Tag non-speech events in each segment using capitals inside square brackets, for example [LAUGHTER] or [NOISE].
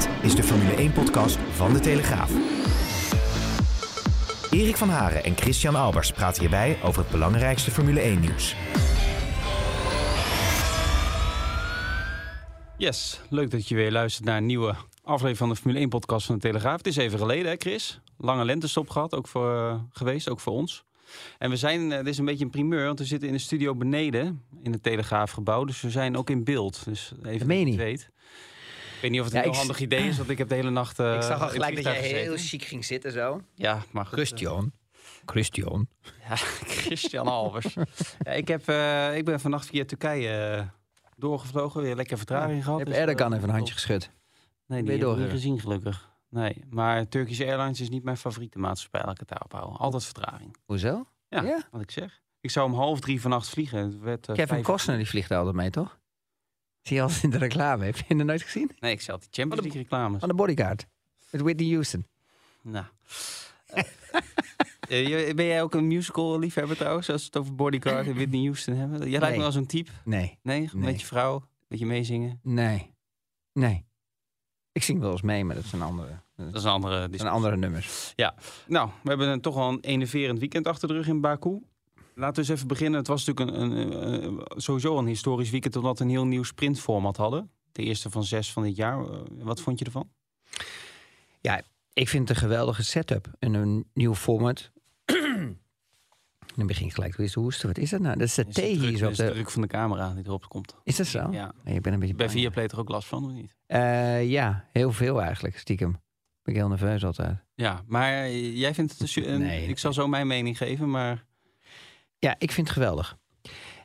Dit is de Formule 1-podcast van De Telegraaf. Erik van Haren en Christian Albers praten hierbij over het belangrijkste Formule 1-nieuws. Yes, leuk dat je weer luistert naar een nieuwe aflevering van de Formule 1-podcast van De Telegraaf. Het is even geleden, hè Chris? Lange lentestop gehad, ook voor, uh, geweest, ook voor ons. En we zijn, uh, dit is een beetje een primeur, want we zitten in de studio beneden in het Telegraafgebouw. Dus we zijn ook in beeld. Dus even dat je het weet. Ik weet niet of het ja, een heel handig idee is, want ik heb de hele nacht. Uh, ik zag al gelijk dat je heel chic ging zitten zo. Ja, maar goed. Christian. Christian. Ja, [LAUGHS] Christian Albers. ja, ik, heb, uh, ik ben vannacht via Turkije uh, doorgevlogen, weer lekker vertraging ja, gehad. Heb dus, Erdogan even een handje geschud? Nee, die heb ik niet gezien gelukkig. Nee, maar Turkish Airlines is niet mijn favoriete maatschappij, laat ik het daarop houden. Altijd vertraging. Hoezo? Ja, ja, wat ik zeg. Ik zou om half drie vannacht vliegen. Het werd, Kevin Costner die vliegt altijd mee, toch? Zie je al in de reclame. Heb je er nooit gezien? Nee, ik zie altijd Champions League reclames. Van de bodyguard. Met Whitney Houston. Nou. [LAUGHS] uh, ben jij ook een musical liefhebber trouwens? Als we het over bodyguard en Whitney Houston hebben. Jij nee. lijkt me als een type. Nee. Nee? Met je vrouw? Met je meezingen? Nee. Nee. Ik zing wel eens mee, maar dat zijn andere. Dat is een andere, dat zijn andere nummers. Ja. Nou, we hebben een, toch wel een enerverend weekend achter de rug in Baku. Laten we eens even beginnen. Het was natuurlijk een, een, een, sowieso een historisch weekend omdat we een heel nieuw sprintformat hadden. De eerste van zes van dit jaar. Wat vond je ervan? Ja, ik vind het een geweldige setup. En een nieuw format. Dan begin ik gelijk weer te hoesten. Wat is dat nou? Dat is de Is thee hier zo op is de de... druk van de camera die erop komt. Is dat zo? Ja. Ik ben een beetje Bij. Viaplay er ook last van, of niet? Eh, ja, heel veel eigenlijk, stiekem. Ben ik heel nerveus altijd. Ja, maar eh, jij vindt het... een- een- Nee. Ik zal zo mijn mening geven, maar... Ja, ik vind het geweldig.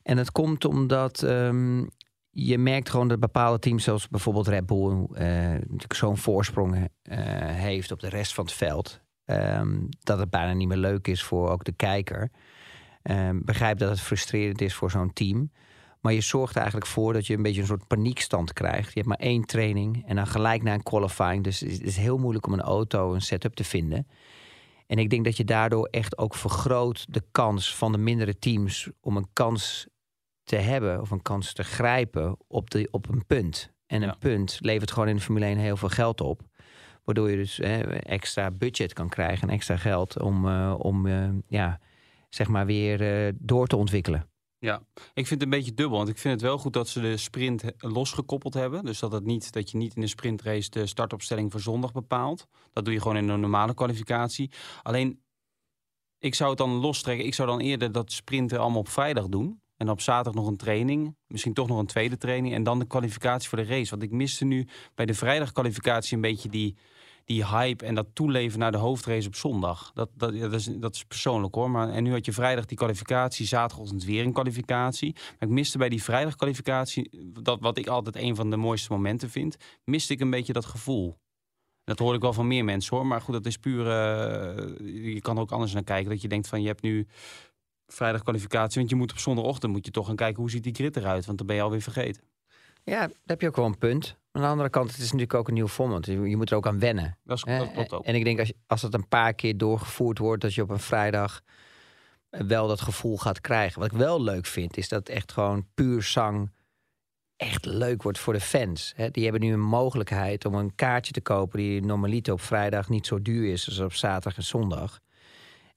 En het komt omdat ehm, je merkt gewoon dat bepaalde teams, zoals bijvoorbeeld Red Bull, eh, natuurlijk zo'n voorsprong eh, heeft op de rest van het veld. ehm, dat het bijna niet meer leuk is voor ook de kijker. Ehm, begrijp dat het frustrerend is voor zo'n team. Maar je zorgt eigenlijk voor dat je een beetje een soort paniekstand krijgt. Je hebt maar één training en dan gelijk naar een qualifying. Dus het is heel moeilijk om een auto, een setup te vinden. En ik denk dat je daardoor echt ook vergroot de kans van de mindere teams om een kans te hebben of een kans te grijpen op, de, op een punt. En een Ja. punt levert gewoon in de Formule 1 heel veel geld op. Waardoor je dus extra budget kan krijgen en extra geld om, eh, om eh, ja, zeg maar weer eh, door te ontwikkelen. Ja, ik vind het een beetje dubbel. Want ik vind het wel goed dat ze de sprint losgekoppeld hebben. Dus dat, het niet, dat je niet in de sprintrace de startopstelling voor zondag bepaalt. Dat doe je gewoon in een normale kwalificatie. Alleen, ik zou het dan lostrekken. Ik zou dan eerder dat sprinten allemaal op vrijdag doen. En op zaterdag nog een training. Misschien toch nog een tweede training. En dan de kwalificatie voor de race. Want ik miste nu bij de vrijdagkwalificatie een beetje die, die hype en dat toeleven naar de hoofdrace op zondag. Dat, dat, dat, is, dat is persoonlijk hoor. Maar, en nu had je vrijdag die kwalificatie, zaterdagochtend weer een kwalificatie. Maar ik miste bij die vrijdagkwalificatie, dat wat ik altijd een van de mooiste momenten vind, miste ik een beetje dat gevoel. Dat hoor ik wel van meer mensen hoor. Maar goed, dat is puur. eh, je kan er ook anders naar kijken. Dat je denkt van je hebt nu vrijdag kwalificatie. Want je moet op zondagochtend moet je toch gaan kijken hoe ziet die grid eruit. Want dan ben je alweer vergeten. Ja, daar heb je ook wel een punt. Aan de andere kant, het is natuurlijk ook een nieuw format. Je je moet er ook aan wennen. Dat, is, dat klopt ook. En ik denk als, als het een paar keer doorgevoerd wordt, dat je op een vrijdag wel dat gevoel gaat krijgen. Wat ik wel leuk vind, is dat echt gewoon puur zang echt leuk wordt voor de fans. Die hebben nu een mogelijkheid om een kaartje te kopen die normaliter op vrijdag niet zo duur is als op zaterdag en zondag.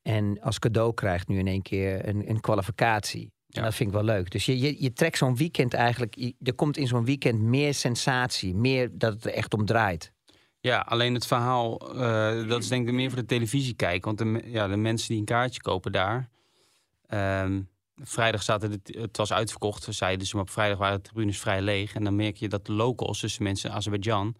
En als cadeau krijgt nu in één keer een, een kwalificatie. En Ja. dat vind ik wel leuk. Dus je, je, je trekt zo'n weekend eigenlijk. je- Er komt in zo'n weekend meer sensatie. Meer dat het er echt om draait. Ja, alleen het verhaal, eh, dat is denk ik meer voor de televisie kijken. Want de, ja, de mensen die een kaartje kopen daar. ehm, vrijdag zaten de, het was uitverkocht, zeiden ze, maar op vrijdag waren de tribunes vrij leeg. En dan merk je dat de locals, dus de mensen in Azerbeidzjan,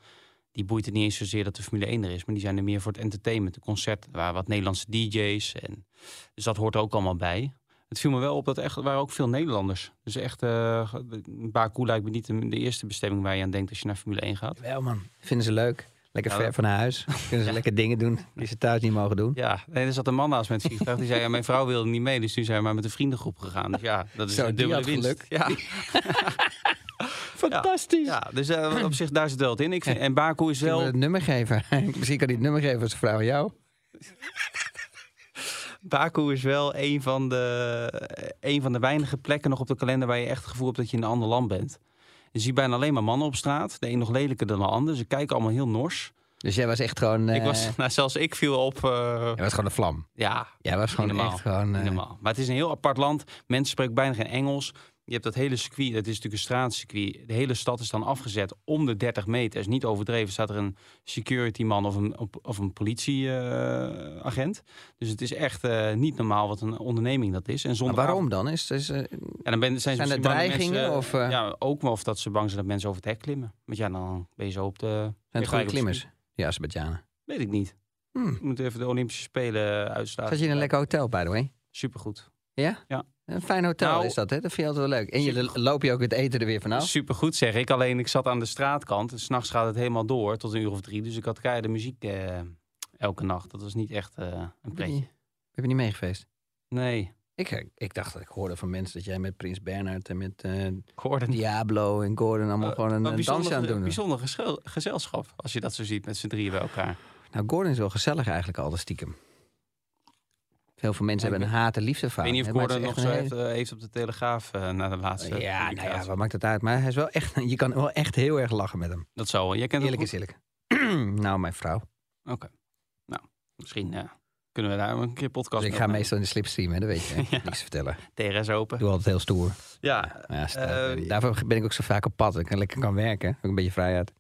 die boeit het niet eens zozeer dat de Formule 1 er is. Maar die zijn er meer voor het entertainment, de concert. Er waren wat Nederlandse DJ's. En, dus dat hoort er ook allemaal bij. Het viel me wel op dat er echt, er waren ook veel Nederlanders. Dus echt, eh Baku lijkt me niet de, de eerste bestemming waar je aan denkt als je naar Formule 1 gaat. Wel man, vinden ze leuk. Lekker Ja, ver van huis. [LAUGHS] Kunnen ze lekker dingen doen die ze thuis niet mogen doen. Ja, nee, er zat een man naast met het vliegtuig. Die zei, ja, mijn vrouw wilde niet mee. Dus nu zijn we maar met een vriendengroep gegaan. Dus ja, dat is Zo, een dubbele winst. geluk. Ja, [LAUGHS] Fantastisch. ja, dus eh, op zich, daar zit wel het in. Ik vind, en Baku is wel... het nummer geven? [LAUGHS] Misschien kan hij het nummer geven als vrouw jou. Baku is wel een van, de, een van de weinige plekken nog op de kalender... waar je echt het gevoel hebt dat je in een ander land bent. Je ziet bijna alleen maar mannen op straat. De een nog lelijker dan de ander. Ze kijken allemaal heel nors. Dus jij was echt gewoon... ik eh, was, nou, zelfs ik viel op... eh, Jij was gewoon een vlam. ja, Jij was gewoon normaal. echt gewoon... eh, normaal. Maar het is een heel apart land. Mensen spreken bijna geen Engels. Je hebt dat hele circuit, dat is natuurlijk een straatcircuit. De hele stad is dan afgezet om de 30 meter. Is niet overdreven. Staat er een security man of een, of een politieagent. dus het is echt eh, niet normaal wat een onderneming dat is. En maar zonder waarom dan? Is, is, eh, Ja, dan ben, zijn, Zijn er dreigingen mensen- of, eh? Ja, ook wel of dat ze bang zijn dat mensen over het hek klimmen. Want ja, dan ben je zo op de... zijn het goede klimmers? circuit. Ja, Azerbeidzjanen. Weet ik niet. Hmm. We moeten even de Olympische Spelen uitstaan. Zat je in een lekker hotel, by the way? Supergoed. Ja? Ja. Een fijn hotel Nou, is dat, hè? Dat vind je altijd wel leuk. En je loop je ook het eten er weer vanaf? Supergoed zeg ik. Alleen ik zat aan de straatkant. En s'nachts gaat het helemaal door tot een uur of drie. Dus ik had keiharde muziek eh, elke nacht. Dat was niet echt eh, een Ben pretje. je, niet meegefeest? Nee. Ik, eh, ik dacht dat ik hoorde van mensen dat jij met Prins Bernhard en met eh, Gordon. Diablo en Gordon allemaal Eh, gewoon een, een een dansje aan doen. was. bijzonder gezelschap. Als je dat zo ziet met z'n drieën bij elkaar. Nou, Gordon is wel gezellig eigenlijk al, de stiekem. Heel veel mensen Ja, ik hebben een haat- en liefde Ik weet niet of Gordon nog zo heeft, eh, heeft op de Telegraaf eh, na de laatste Ja, nou ja, wat maakt het uit? Maar hij is wel echt, [LAUGHS] je kan wel echt heel erg lachen met hem. Dat zou wel. Jij kent Eerlijk is eerlijk. [CLEARS THROAT] nou, mijn vrouw. Oké. Nou, misschien eh, kunnen we daar een keer podcast Dus ik ga meestal in de slipstream, hè? dat weet je. [LAUGHS] Ja. Niks vertellen. TRS open. Doe altijd heel stoer. Ja, Maar ja, sta- Eh, daarvoor ben ik ook zo vaak op pad. Ik lekker kan werken. Ook een beetje vrijheid.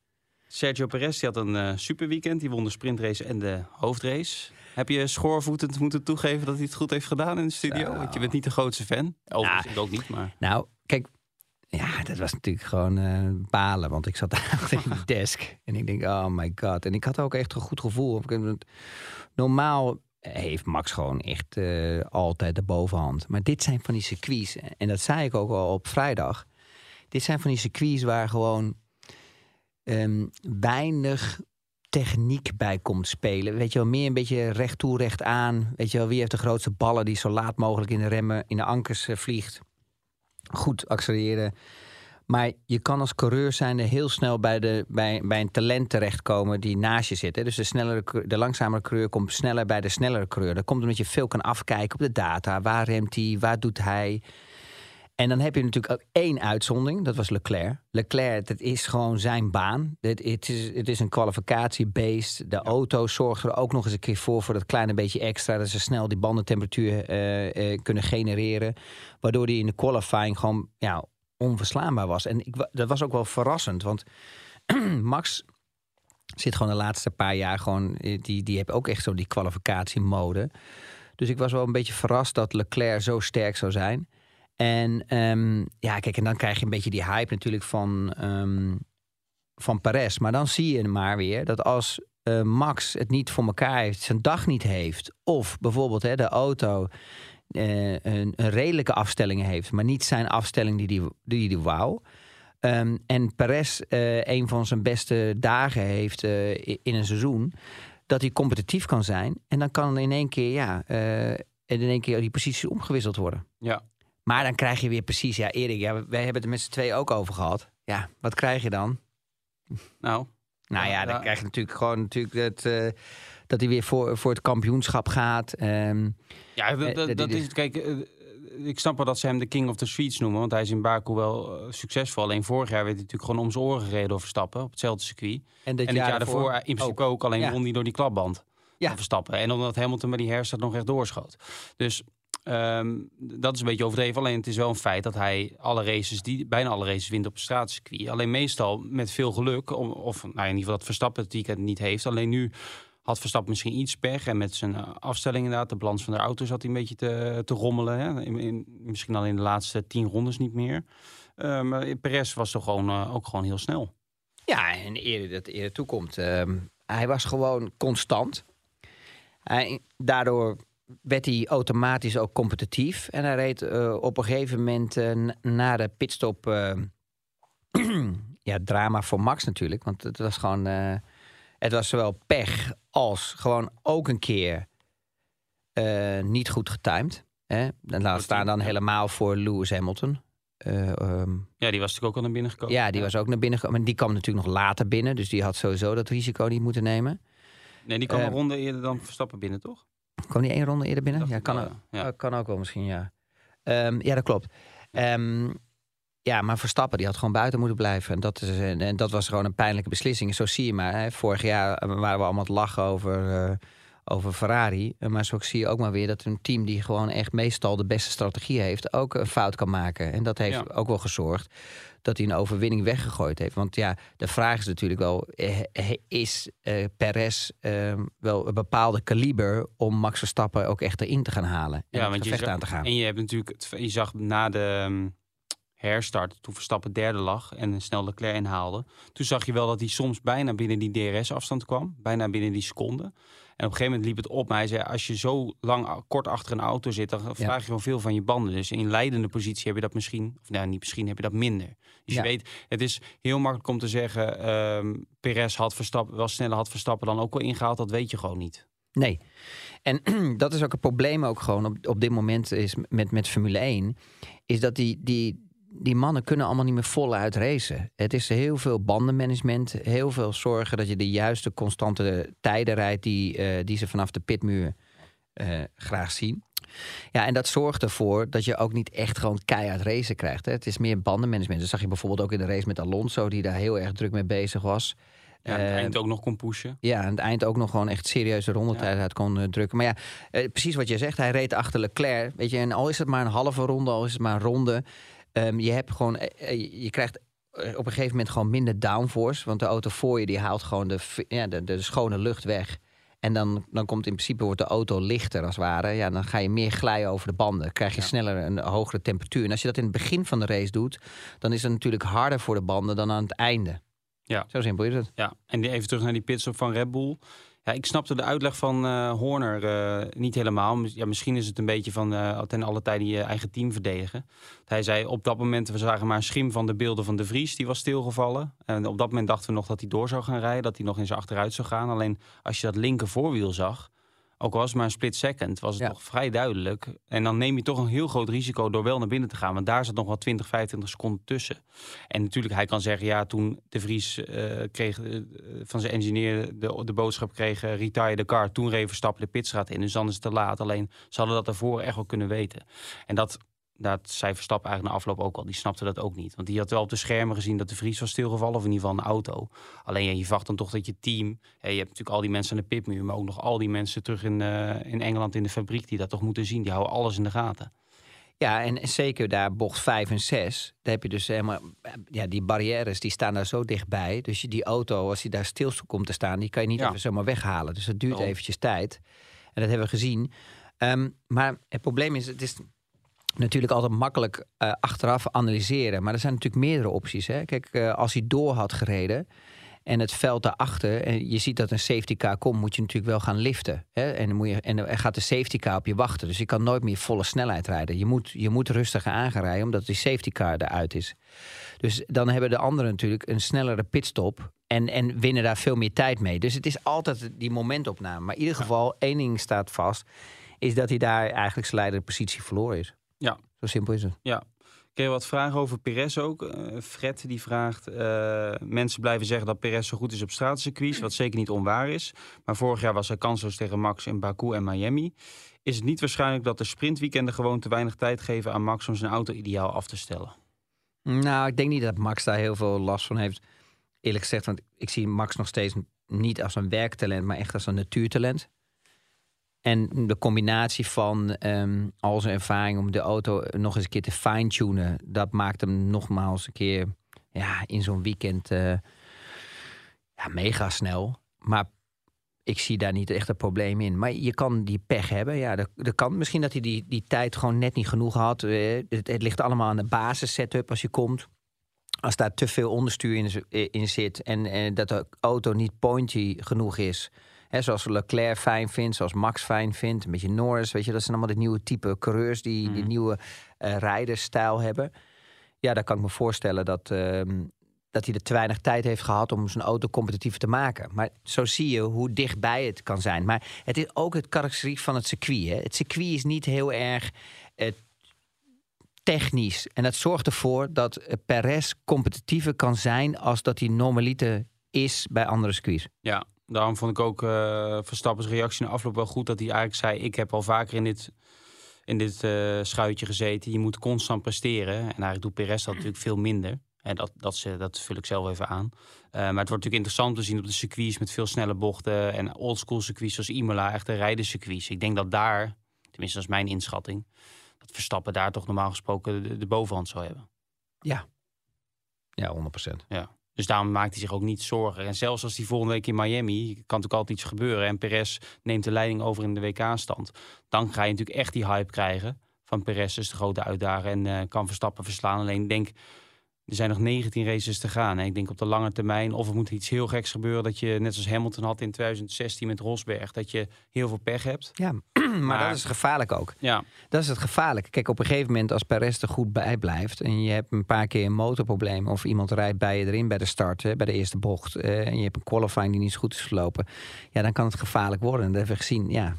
Sergio Perez die had een eh superweekend. Die won de sprintrace en de hoofdrace. Heb je schoorvoetend moeten toegeven dat hij het goed heeft gedaan in de studio? Zo. Want je bent niet de grootste fan. Overigens, ik ook niet, maar... Nou, kijk. Ja, dat was natuurlijk gewoon eh, balen. Want ik zat daar [LAUGHS] achter in de desk. En ik denk, oh my god. En ik had ook echt een goed gevoel. Normaal heeft Max gewoon echt eh, altijd de bovenhand. Maar dit zijn van die circuits. En dat zei ik ook al op vrijdag. Dit zijn van die circuits waar gewoon ehm, weinig techniek bij komt spelen. Weet je wel, meer een beetje recht toe, recht aan. Weet je wel, wie heeft de grootste ballen die zo laat mogelijk in de remmen, in de ankers eh, vliegt. Goed accelereren. Maar je kan als coureur zijn heel snel bij, de, bij, bij een talent terechtkomen die naast je zit. Hè. Dus de, snellere, de langzamere coureur komt sneller bij de snellere coureur. Dat komt omdat je veel kan afkijken op de data. Waar remt hij? Waar doet hij? En dan heb je natuurlijk ook één uitzondering. Dat was Leclerc. Leclerc, dat is gewoon zijn baan. Het, het, is, het is een kwalificatiebeest. De auto zorgt er ook nog eens een keer voor... voor dat kleine beetje extra... dat ze snel die bandentemperatuur eh, eh, kunnen genereren. Waardoor hij in de qualifying gewoon ja, onverslaanbaar was. En ik, dat was ook wel verrassend. Want [CLEARS THROAT] Max zit gewoon de laatste paar jaar gewoon... eh, Die, die heeft ook echt zo die kwalificatiemode. Dus ik was wel een beetje verrast dat Leclerc zo sterk zou zijn... En ehm, ja, kijk, en dan krijg je een beetje die hype natuurlijk van, ehm van Perez. Maar dan zie je maar weer dat als eh, Max het niet voor elkaar heeft, zijn dag niet heeft, of bijvoorbeeld hè, de auto eh, een, een redelijke afstelling heeft, maar niet zijn afstelling die die, die, die wou. Ehm, en Perez eh, een van zijn beste dagen heeft in een seizoen, dat hij competitief kan zijn. En dan kan in één keer, ja, in één keer die positie omgewisseld worden. Ja, Maar dan krijg je weer precies, ja, Erik, ja, wij hebben het er met z'n twee ook over gehad. Ja, wat krijg je dan? nou, Nou ja, Ja, dan ja. krijg je natuurlijk gewoon natuurlijk het, eh, dat hij weer voor, voor het kampioenschap gaat. Ehm, Ja, dat, Eh, dat, dat dat is- is, kijk, eh, ik snap wel dat ze hem de king of the streets noemen. Want hij is in Baku wel succesvol. Alleen vorig jaar werd hij natuurlijk gewoon om zijn oren gereden door Verstappen. Op hetzelfde circuit. en dit en het jaar daarvoor in principe ook. Alleen Ja. won hij door die klapband Ja. Verstappen. En omdat Hamilton met die herstart nog echt doorschoot. Dus ehm, dat is een beetje overdreven. Alleen het is wel een feit dat hij alle races, die, bijna alle races wint op een straatcircuit. Alleen meestal met veel geluk. Om, of nou, in ieder geval dat Verstappen het niet heeft. Alleen nu had Verstappen misschien iets pech. En met zijn eh, afstelling inderdaad, de balans van de auto zat hij een beetje te, te rommelen. Hè? In, misschien al in de laatste tien rondes niet meer. Eh, maar Perez was toch gewoon, eh, ook gewoon heel snel. Ja, en eerder dat eerder toekomt. Ehm, hij was gewoon constant. Hij, daardoor werd hij automatisch ook competitief. En hij reed eh, op een gegeven moment n- na de pitstop... eh, [CLEARS THROAT] ja, drama voor Max natuurlijk. Want het was gewoon... Het was zowel pech als gewoon ook een keer niet goed getimed. Hè? En laat staan dan helemaal voor Lewis Hamilton. Uh, um, ja, die was natuurlijk ook al naar binnen gekomen. Ja, die was ook naar binnen gekomen. Maar die kwam natuurlijk nog later binnen. Dus die had sowieso dat risico niet moeten nemen. Nee, die kwam uh, een ronde eerder dan Verstappen binnen, toch? Kwam die één ronde eerder binnen? Ja kan, ook, ja. kan ook wel misschien, ja. Um, ja, dat klopt. Um, ja, maar Verstappen die had gewoon buiten moeten blijven. En dat, is, en, en dat was gewoon een pijnlijke beslissing. Zo zie je maar. Hè. Vorig jaar waren we allemaal het lachen over, uh, over Ferrari. Maar zo zie je ook maar weer dat een team die gewoon echt meestal de beste strategie heeft, ook een fout kan maken. En dat heeft ja. ook wel gezorgd dat hij een overwinning weggegooid heeft. Want ja, de vraag is natuurlijk wel: is uh, Perez uh, wel een bepaalde kaliber om Max Verstappen ook echt erin te gaan halen? En ja, want je aan te gaan. En je hebt natuurlijk, je zag na de. Um herstart, toen Verstappen derde lag en snel Leclerc inhaalde. Toen zag je wel dat hij soms bijna binnen die DRS-afstand kwam. Bijna binnen die seconde. En op een gegeven moment liep het op. Maar hij zei, als je zo lang kort achter een auto zit... dan vraag je gewoon veel van je banden. Dus in leidende positie heb je dat misschien... of nou, niet misschien heb je dat minder. Dus ja. je weet, het is heel makkelijk om te zeggen... Um, Perez had Verstappen, wel sneller had Verstappen dan ook wel ingehaald. Dat weet je gewoon niet. Nee. En [CLEARS THROAT] dat is ook een probleem ook gewoon op, op dit moment is met, met Formule 1. Is dat die, die, die mannen kunnen allemaal niet meer voluit racen. Het is heel veel bandenmanagement, heel veel zorgen dat je de juiste constante tijden rijdt die, uh, die ze vanaf de pitmuur uh, graag zien. Ja, en dat zorgt ervoor dat je ook niet echt gewoon keihard racen krijgt. Hè. Het is meer bandenmanagement. Dat zag je bijvoorbeeld ook in de race met Alonso, die daar heel erg druk mee bezig was. Ja, aan het uh, eind ook nog kon pushen. Ja, aan het eind ook nog gewoon echt serieuze rondetijd ja. uit kon uh, drukken. Maar ja, uh, precies wat je zegt. Hij reed achter Leclerc. Weet je, en al is het maar een halve ronde, al is het maar een ronde. Um, je hebt gewoon, je krijgt op een gegeven moment gewoon minder downforce. Want de auto voor je die haalt gewoon de, ja, de, de schone lucht weg. En dan, dan komt in principe wordt de auto lichter als het ware. Ja, dan ga je meer glijden over de banden. Dan krijg je ja. sneller een hogere temperatuur. En als je dat in het begin van de race doet, dan is het natuurlijk harder voor de banden dan aan het einde. Ja. Zo simpel is het. Ja, en even terug naar die pitstop van Red Bull. Ja, ik snapte de uitleg van uh, Horner uh, niet helemaal. Ja, misschien is het een beetje van uh, ten alle tijde je eigen team verdedigen. Hij zei op dat moment, we zagen maar een schim van de beelden van de Vries. Die was stilgevallen. En op dat moment dachten we nog dat hij door zou gaan rijden. Dat hij nog in achteruit zou gaan. Alleen als je dat linker voorwiel zag, ook al was het maar een split second, was het ja. toch vrij duidelijk. En dan neem je toch een heel groot risico door wel naar binnen te gaan. Want daar zat nog wel 20, 25 seconden tussen. En natuurlijk, hij kan zeggen, ja, toen de Vries uh, kreeg uh, van zijn engineer de, de boodschap kreeg, uh, retire de car. Toen reed Verstappen de pitstraat in. Dus dan is het te laat. Alleen, ze hadden dat daarvoor echt wel kunnen weten. En dat dat zei Verstappen eigenlijk na afloop ook al. Die snapte dat ook niet. Want die had wel op de schermen gezien dat de Vries was stilgevallen. Of in ieder geval een auto. Alleen ja, je verwacht dan toch dat je team... Ja, je hebt natuurlijk al die mensen aan de pitmuur. Maar ook nog al die mensen terug in, uh, in Engeland in de fabriek. Die dat toch moeten zien. Die houden alles in de gaten. Ja, en zeker daar bocht 5 en 6. Daar heb je dus helemaal... Ja, die barrières die staan daar zo dichtbij. Dus die auto, als die daar stil komt te staan... die kan je niet ja. even zomaar weghalen. Dus dat duurt oh. eventjes tijd. En dat hebben we gezien. Um, maar het probleem is... Het is natuurlijk altijd makkelijk uh, achteraf analyseren. Maar er zijn natuurlijk meerdere opties. Hè? Kijk, uh, als hij door had gereden en het veld daarachter... en je ziet dat een safety car komt, moet je natuurlijk wel gaan liften. Hè? En, dan moet je, en dan gaat de safety car op je wachten. Dus je kan nooit meer volle snelheid rijden. Je moet, je moet rustiger aangerijden, omdat die safety car eruit is. Dus dan hebben de anderen natuurlijk een snellere pitstop... En, en winnen daar veel meer tijd mee. Dus het is altijd die momentopname. Maar in ieder geval, één ding staat vast... is dat hij daar eigenlijk zijn leidende positie verloren is. Ja. Zo simpel is het. Ja. Ik heb wat vragen over Perez ook. Uh, Fred die vraagt, uh, mensen blijven zeggen dat Perez zo goed is op straatcircuits, wat zeker niet onwaar is. Maar vorig jaar was hij kansloos tegen Max in Baku en Miami. Is het niet waarschijnlijk dat de sprintweekenden gewoon te weinig tijd geven aan Max om zijn auto ideaal af te stellen? Nou, ik denk niet dat Max daar heel veel last van heeft. Eerlijk gezegd, want ik zie Max nog steeds niet als een werktalent, maar echt als een natuurtalent. En de combinatie van um, al zijn ervaring om de auto nog eens een keer te fine-tunen, dat maakt hem nogmaals een keer ja, in zo'n weekend uh, ja, mega snel. Maar ik zie daar niet echt een probleem in. Maar je kan die pech hebben. Ja, dat, kan. Misschien dat hij die, die tijd gewoon net niet genoeg had. Uh, het, ligt allemaal aan de basis setup als je komt. Als daar te veel onderstuur in, in zit en, en dat de auto niet pointy genoeg is Hè, zoals Leclerc fijn vindt, zoals Max fijn vindt. Een beetje Norris, weet je. Dat zijn allemaal de nieuwe type coureurs die mm. die nieuwe uh, rijdersstijl hebben. Ja, dan kan ik me voorstellen dat, uh, dat hij er te weinig tijd heeft gehad om zijn auto competitief te maken. Maar zo zie je hoe dichtbij het kan zijn. Maar het is ook het karakteriek van het circuit. Hè. Het circuit is niet heel erg eh, technisch. En dat zorgt ervoor dat eh, Perez competitiever kan zijn als dat hij normaliter is bij andere circuits. Ja, daarom vond ik ook uh, Verstappen's reactie in de afloop wel goed. Dat hij eigenlijk zei, ik heb al vaker in dit, in dit uh, schuitje gezeten. Je moet constant presteren. En eigenlijk doet Perez dat natuurlijk veel minder. En dat, dat, ze, dat vul ik zelf even aan. Uh, maar het wordt natuurlijk interessant te zien op de circuits met veel snelle bochten. En oldschool circuits zoals Imola, echte rijdencircuits. Ik denk dat daar, tenminste dat is mijn inschatting... dat Verstappen daar toch normaal gesproken de, de bovenhand zou hebben. Ja, ja 100%. Ja. Dus daarom maakt hij zich ook niet zorgen. En zelfs als hij volgende week in Miami, kan natuurlijk altijd iets gebeuren. En Perez neemt de leiding over in de WK-stand. Dan ga je natuurlijk echt die hype krijgen van Perez is de grote uitdager en uh, kan Verstappen verslaan. Alleen denk, er zijn nog 19 races te gaan. En ik denk op de lange termijn, of er moet iets heel geks gebeuren... dat je, net zoals Hamilton had in 2016 met Rosberg... dat je heel veel pech hebt. Ja, maar, [CLEARS THROAT] maar dat is gevaarlijk ook. Ja. Dat is het gevaarlijke. Kijk, op een gegeven moment als Perez er goed bij blijft... en je hebt een paar keer een motorprobleem... of iemand rijdt bij je erin bij de start, hè, bij de eerste bocht... Uh, en je hebt een qualifying die niet zo goed is verlopen... ja, dan kan het gevaarlijk worden. En dat hebben we gezien, ja...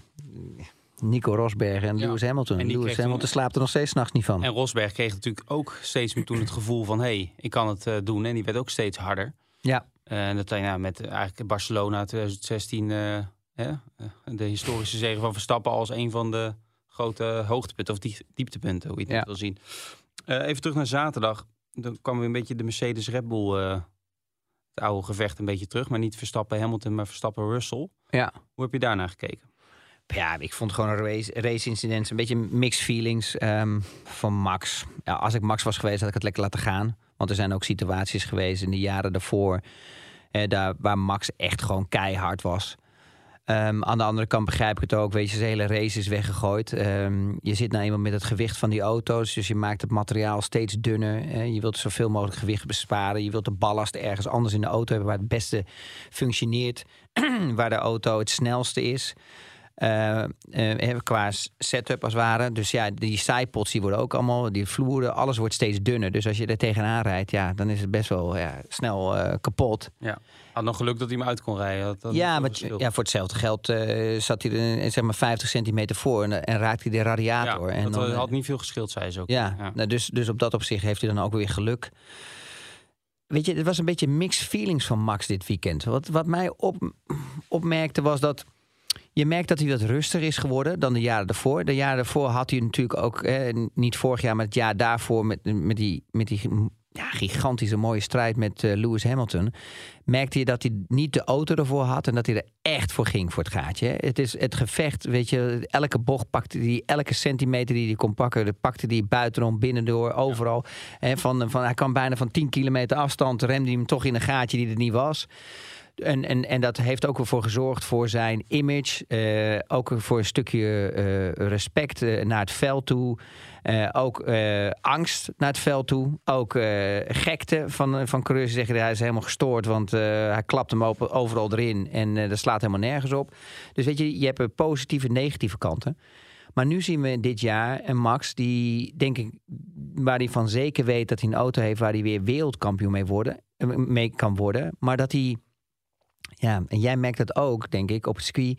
Nico Rosberg en Lewis Hamilton. En Lewis Hamilton toen... slaapt er nog steeds nachts niet van. En Rosberg kreeg natuurlijk ook steeds meer toen het gevoel van... hé, hey, ik kan het uh, doen. En die werd ook steeds harder. Ja. En dat ja, met eigenlijk Barcelona 2016... Uh, hè, de historische zegen van Verstappen... als een van de grote hoogtepunten of dieptepunten, hoe je het ja. wil zien. Even terug naar zaterdag. Dan kwam weer een beetje de Mercedes Red Bull... het oude gevecht een beetje terug. Maar niet Verstappen Hamilton, maar Verstappen Russell. Ja. Hoe heb je daarnaar gekeken? Ja, ik vond gewoon een race, race incident een beetje mixed feelings um, van Max. Ja, als ik Max was geweest, had ik het lekker laten gaan. Want er zijn ook situaties geweest in de jaren daarvoor... Daar, waar Max echt gewoon keihard was. Um, aan de andere kant begrijp ik het ook. Weet je, zijn hele race is weggegooid. Um, je zit nou eenmaal met het gewicht van die auto's. Dus je maakt het materiaal steeds dunner. Je wilt zoveel mogelijk gewicht besparen. Je wilt de ballast ergens anders in de auto hebben... waar het beste functioneert. [CLEARS THROAT] waar de auto het snelste is. Uh, qua setup als het ware. Dus ja, die sidepods die worden ook allemaal, die vloeren, alles wordt steeds dunner. Dus als je er tegenaan rijdt, ja, dan is het best wel ja, snel uh, kapot. Ja, had nog geluk dat hij hem uit kon rijden. Dat, dat ja, maar ja, voor hetzelfde geld zat hij er zeg maar 50 centimeter voor en, en raakte hij de radiator. Ja, en dat dan, had niet veel geschild, zei ze ook. Ja, ja. Nou, dus, dus op dat opzicht heeft hij dan ook weer geluk. Weet je, het was een beetje mixed feelings van Max dit weekend. Wat, wat mij op, opmerkte was dat je merkt dat hij wat rustiger is geworden dan de jaren daarvoor. De jaren daarvoor had hij natuurlijk ook, eh, niet vorig jaar, maar het jaar daarvoor met, met die, met die ja, gigantische mooie strijd met uh, Lewis Hamilton. Merkte je dat hij niet de auto ervoor had en dat hij er echt voor ging voor het gaatje. Het is het gevecht, weet je, elke bocht pakte hij, elke centimeter die hij kon pakken, pakte hij buitenom, binnendoor, overal. Ja. van, van, hij kan bijna van 10 kilometer afstand, remde hij hem toch in een gaatje die er niet was. En, en, en dat heeft ook ervoor gezorgd voor zijn image. Uh, ook voor een stukje uh, respect uh, naar het veld toe. ook angst naar het veld toe. Ook gekte van, van Coureurs zeggen hij is helemaal gestoord. Want hij klapt hem overal erin. En dat slaat helemaal nergens op. Dus weet je, je hebt positieve en negatieve kanten. Maar nu zien we dit jaar een Max die, denk ik, waar hij van zeker weet dat hij een auto heeft waar hij weer wereldkampioen mee, worden, mee kan worden. Maar dat hij ja, en jij merkt dat ook, denk ik, op het ski.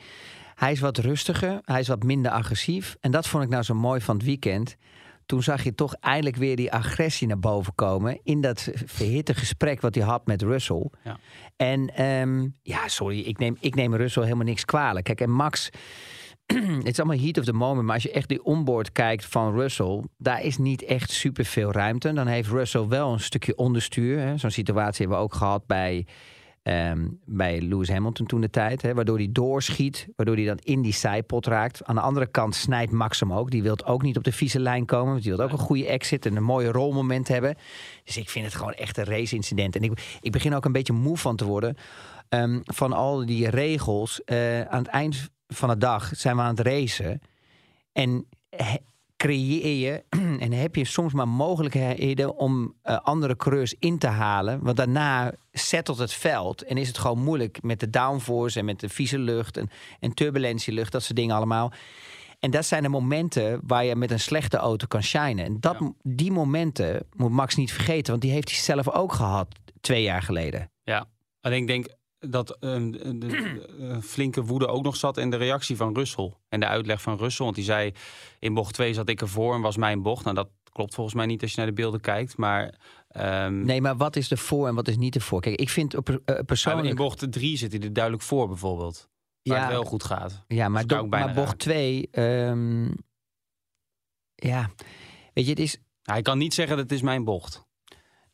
Hij is wat rustiger, hij is wat minder agressief. En dat vond ik nou zo mooi van het weekend. Toen zag je toch eindelijk weer die agressie naar boven komen. In dat verhitte gesprek wat hij had met Russell. Ja. En um, ja, sorry, ik neem, ik neem Russell helemaal niks kwalijk. Kijk, en Max [CLEARS THROAT] het is allemaal heat of the moment. Maar als je echt die onboard kijkt van Russell, daar is niet echt super veel ruimte. Dan heeft Russell wel een stukje onderstuur. Zo'n situatie hebben we ook gehad bij Um, bij Lewis Hamilton toen de tijd. Hè, waardoor hij doorschiet. Waardoor hij dan in die zijpot raakt. Aan de andere kant snijdt Max hem ook. Die wil ook niet op de vieze lijn komen. Want die wil ook een goede exit en een mooie rolmoment hebben. Dus ik vind het gewoon echt een race-incident. En ik, ik begin ook een beetje moe van te worden. Um, van al die regels. Uh, aan het eind van de dag zijn we aan het racen. En creëer [CLEARS THROAT] je en heb je soms maar mogelijkheden om uh, andere coureurs in te halen. Want daarna settelt het veld en is het gewoon moeilijk met de downforce en met de vieze lucht en, en turbulentielucht, dat soort dingen allemaal. En dat zijn de momenten waar je met een slechte auto kan shinen. En dat, die momenten moet Max niet vergeten, want die heeft hij zelf ook gehad twee jaar geleden. Alleen ik denk dat ehm, de, de- eh, flinke woede ook nog zat in de reactie van Russell. En de uitleg van Russell. Want die zei, in bocht 2 zat ik ervoor en was mijn bocht. Nou, dat klopt volgens mij niet als je naar de beelden kijkt. Maar, ehm, Nee, maar wat is er voor en wat is niet ervoor? Kijk, ik vind op, eh, maar in persoonlijk... bocht 3 zit hij er duidelijk voor bijvoorbeeld. Waar ja, het wel goed gaat. Ja, maar, do- ook bijna maar bocht raken. 2... ehm, ja, weet je, het is... Hij kan niet zeggen dat het is mijn bocht.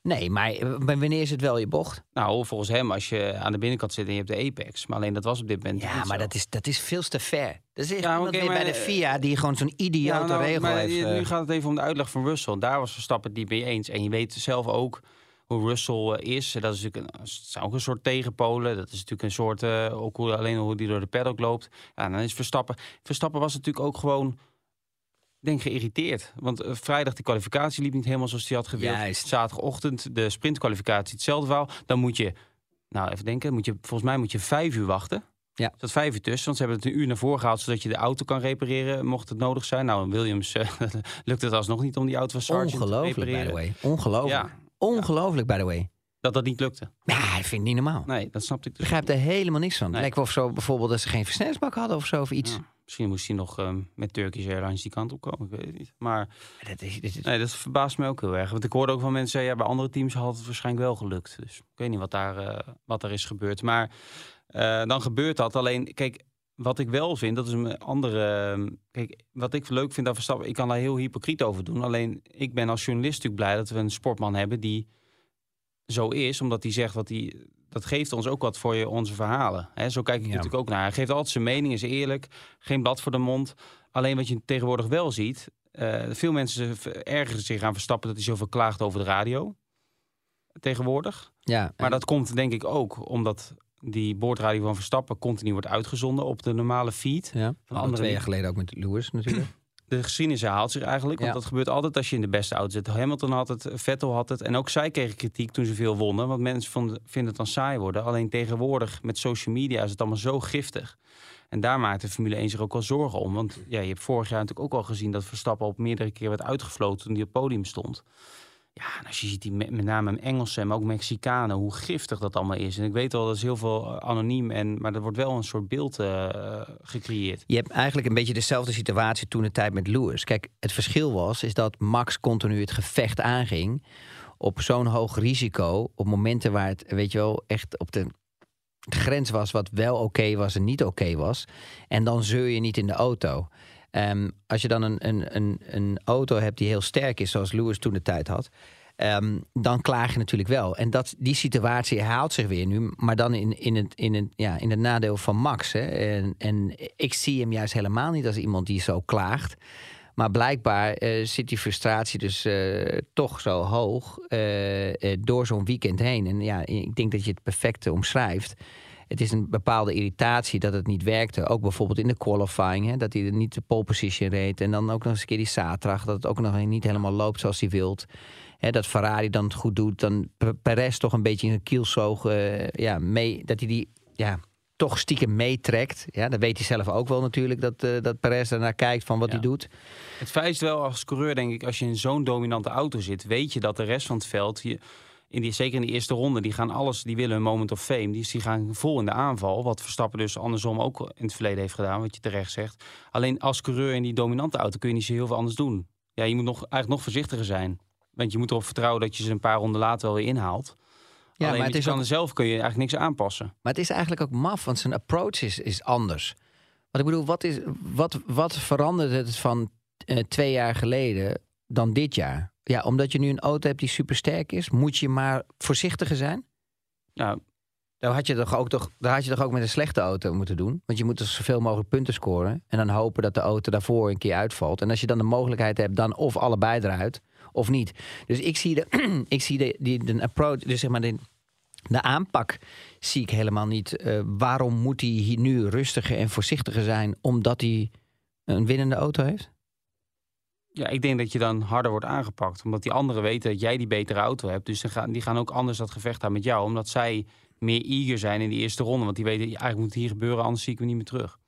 Nee, maar eh, maar wanneer is het wel je bocht? Nou, volgens hem als je aan de binnenkant zit en je hebt de apex. Maar alleen dat was op dit moment Ja, maar zo. dat is, dat is veel te ver. Dat is echt Ja, oké, weer bij de eh, FIA die gewoon zo'n idiote Ja, nou, regel maar heeft. eh. Nu gaat het even om de uitleg van Russell. Daar was Verstappen het niet mee eens. En je weet zelf ook hoe Russell is. Dat is natuurlijk een, het zijn ook een soort tegenpolen. Dat is natuurlijk een soort, ook hoe, alleen hoe die door de paddock loopt. Ja, dan is Verstappen. Verstappen was natuurlijk ook gewoon, denk geïrriteerd. Want eh, vrijdag die kwalificatie liep niet helemaal zoals hij had gewild. Juist. Zaterdagochtend de sprintkwalificatie hetzelfde verhaal. Dan moet je, nou even denken, moet je, volgens mij moet je vijf uur wachten. Ja. Zat vijf uur tussen, want ze hebben het een uur naar voren gehaald... zodat je de auto kan repareren, mocht het nodig zijn. Nou, Williams eh, [LAUGHS] lukt het alsnog niet om die auto van Sargent te Ongelooflijk, by the way. Ongelooflijk. Ja, Ongelooflijk, by the way. dat dat niet lukte. Ja, ik vind het niet normaal. Nee, dat snapte ik Ik dus. begrijp er helemaal niks van. Nee. Lijkt wel of zo bijvoorbeeld dat ze geen versnellingsbak hadden of zo of iets. Ja, misschien moest hij nog ehm, met Turkish Airlines die kant op komen, ik weet het niet. Maar Dat is, dit is- nee, dat verbaast me ook heel erg. Want ik hoorde ook van mensen, ja, bij andere teams had het waarschijnlijk wel gelukt. Dus ik weet niet wat daar, eh, wat er is gebeurd. Maar eh, dan gebeurt dat. Alleen, kijk, wat ik wel vind, dat is een andere... ehm, Kijk, wat ik leuk vind aan Verstappen, ik kan daar heel hypocriet over doen. Alleen, ik ben als journalist natuurlijk blij dat we een sportman hebben die zo is. Omdat hij zegt wat hij... Dat geeft ons ook wat voor je, onze verhalen. Hè, zo kijk ik Ja. natuurlijk ook naar. Hij geeft altijd zijn mening, is eerlijk. Geen blad voor de mond. Alleen wat je tegenwoordig wel ziet... eh, veel mensen ergeren zich aan Verstappen dat hij zoveel klaagt over de radio. Tegenwoordig. ja, Maar dat komt denk ik ook omdat die boordradio van Verstappen continu wordt uitgezonden op de normale feed. ja, van andere twee jaar geleden ook met Lewis natuurlijk. De geschiedenis herhaalt zich eigenlijk. Want Ja. dat gebeurt altijd als je in de beste auto zit. Hamilton had het, Vettel had het. En ook zij kregen kritiek toen ze veel wonnen. Want mensen vonden, vinden het dan saai worden. Alleen tegenwoordig met social media is het allemaal zo giftig. En daar maakt de Formule 1 zich ook wel zorgen om. Want ja, je hebt vorig jaar natuurlijk ook al gezien dat Verstappen op meerdere keer werd uitgefloten toen hij op het podium stond. Ja, als je ziet die met, met name Engelsen, maar ook Mexicanen, hoe giftig dat allemaal is. En ik weet wel, dat is heel veel eh, anoniem, en, maar er wordt wel een soort beeld eh, gecreëerd. Je hebt eigenlijk een beetje dezelfde situatie toen de tijd met Lewis. Kijk, het verschil was is dat Max continu het gevecht aanging op zo'n hoog risico op momenten waar het, weet je wel, echt op de grens was wat wel oké was en niet oké was. En dan zeur je niet in de auto. Ehm, als je dan een, een, een, een auto hebt die heel sterk is, zoals Lewis toen de tijd had, ehm, dan klaag je natuurlijk wel. En dat, die situatie herhaalt zich weer nu, maar dan in, in, het, in, het, ja, in het nadeel van Max. Hè. En, en ik zie hem juist helemaal niet als iemand die zo klaagt. Maar blijkbaar eh, zit die frustratie dus eh, toch zo hoog eh, door zo'n weekend heen. En ja, ik denk dat je het perfecte omschrijft. Het is een bepaalde irritatie dat het niet werkte. Ook bijvoorbeeld in de qualifying, hè, dat hij er niet de pole position reed. En dan ook nog eens een keer die zaterdag, dat het ook nog niet helemaal loopt zoals hij wilt. Hè, dat Ferrari dan het goed doet. Dan Perez toch een beetje in een kielzoog eh, ja, mee, dat hij die ja, toch stiekem meetrekt. Ja, dat weet hij zelf ook wel natuurlijk, dat, eh dat Perez ernaar kijkt van wat Ja. hij doet. Het feit is wel als coureur, denk ik, als je in zo'n dominante auto zit, weet je dat de rest van het veld, je, in die, zeker in die eerste ronde, die gaan alles, die willen een moment of fame, die, die gaan vol in de aanval. Wat Verstappen dus andersom ook in het verleden heeft gedaan, wat je terecht zegt. Alleen als coureur in die dominante auto kun je niet zo heel veel anders doen. Ja, je moet nog, eigenlijk nog voorzichtiger zijn. Want je moet erop vertrouwen dat je ze een paar ronden later wel weer inhaalt. Ja, Alleen maar het is kan ook- zelf kun je eigenlijk niks aanpassen. Maar het is eigenlijk ook maf, want zijn approach is, is anders. Want ik bedoel, wat, is, wat, wat verandert het van eh, twee jaar geleden dan dit jaar? Ja, omdat je nu een auto hebt die supersterk is, moet je maar voorzichtiger zijn? Ja, Dan had je toch ook, toch, dan had je toch ook met een slechte auto moeten doen. Want je moet dus zoveel mogelijk punten scoren. En dan hopen dat de auto daarvoor een keer uitvalt. En als je dan de mogelijkheid hebt, dan of allebei eruit of niet. Dus ik zie de, [CLEARS THROAT] ik zie de, die, de approach, dus zeg maar de, de aanpak zie ik helemaal niet. Eh, waarom moet hij hier nu rustiger en voorzichtiger zijn omdat hij een winnende auto heeft? Ja, ik denk dat je dan harder wordt aangepakt. Omdat die anderen weten dat jij die betere auto hebt. Dus gaan, die gaan ook anders dat gevecht aan met jou. Omdat zij meer eager zijn in die eerste ronde. Want die weten, eigenlijk moet het hier gebeuren, anders zie ik hem niet meer terug.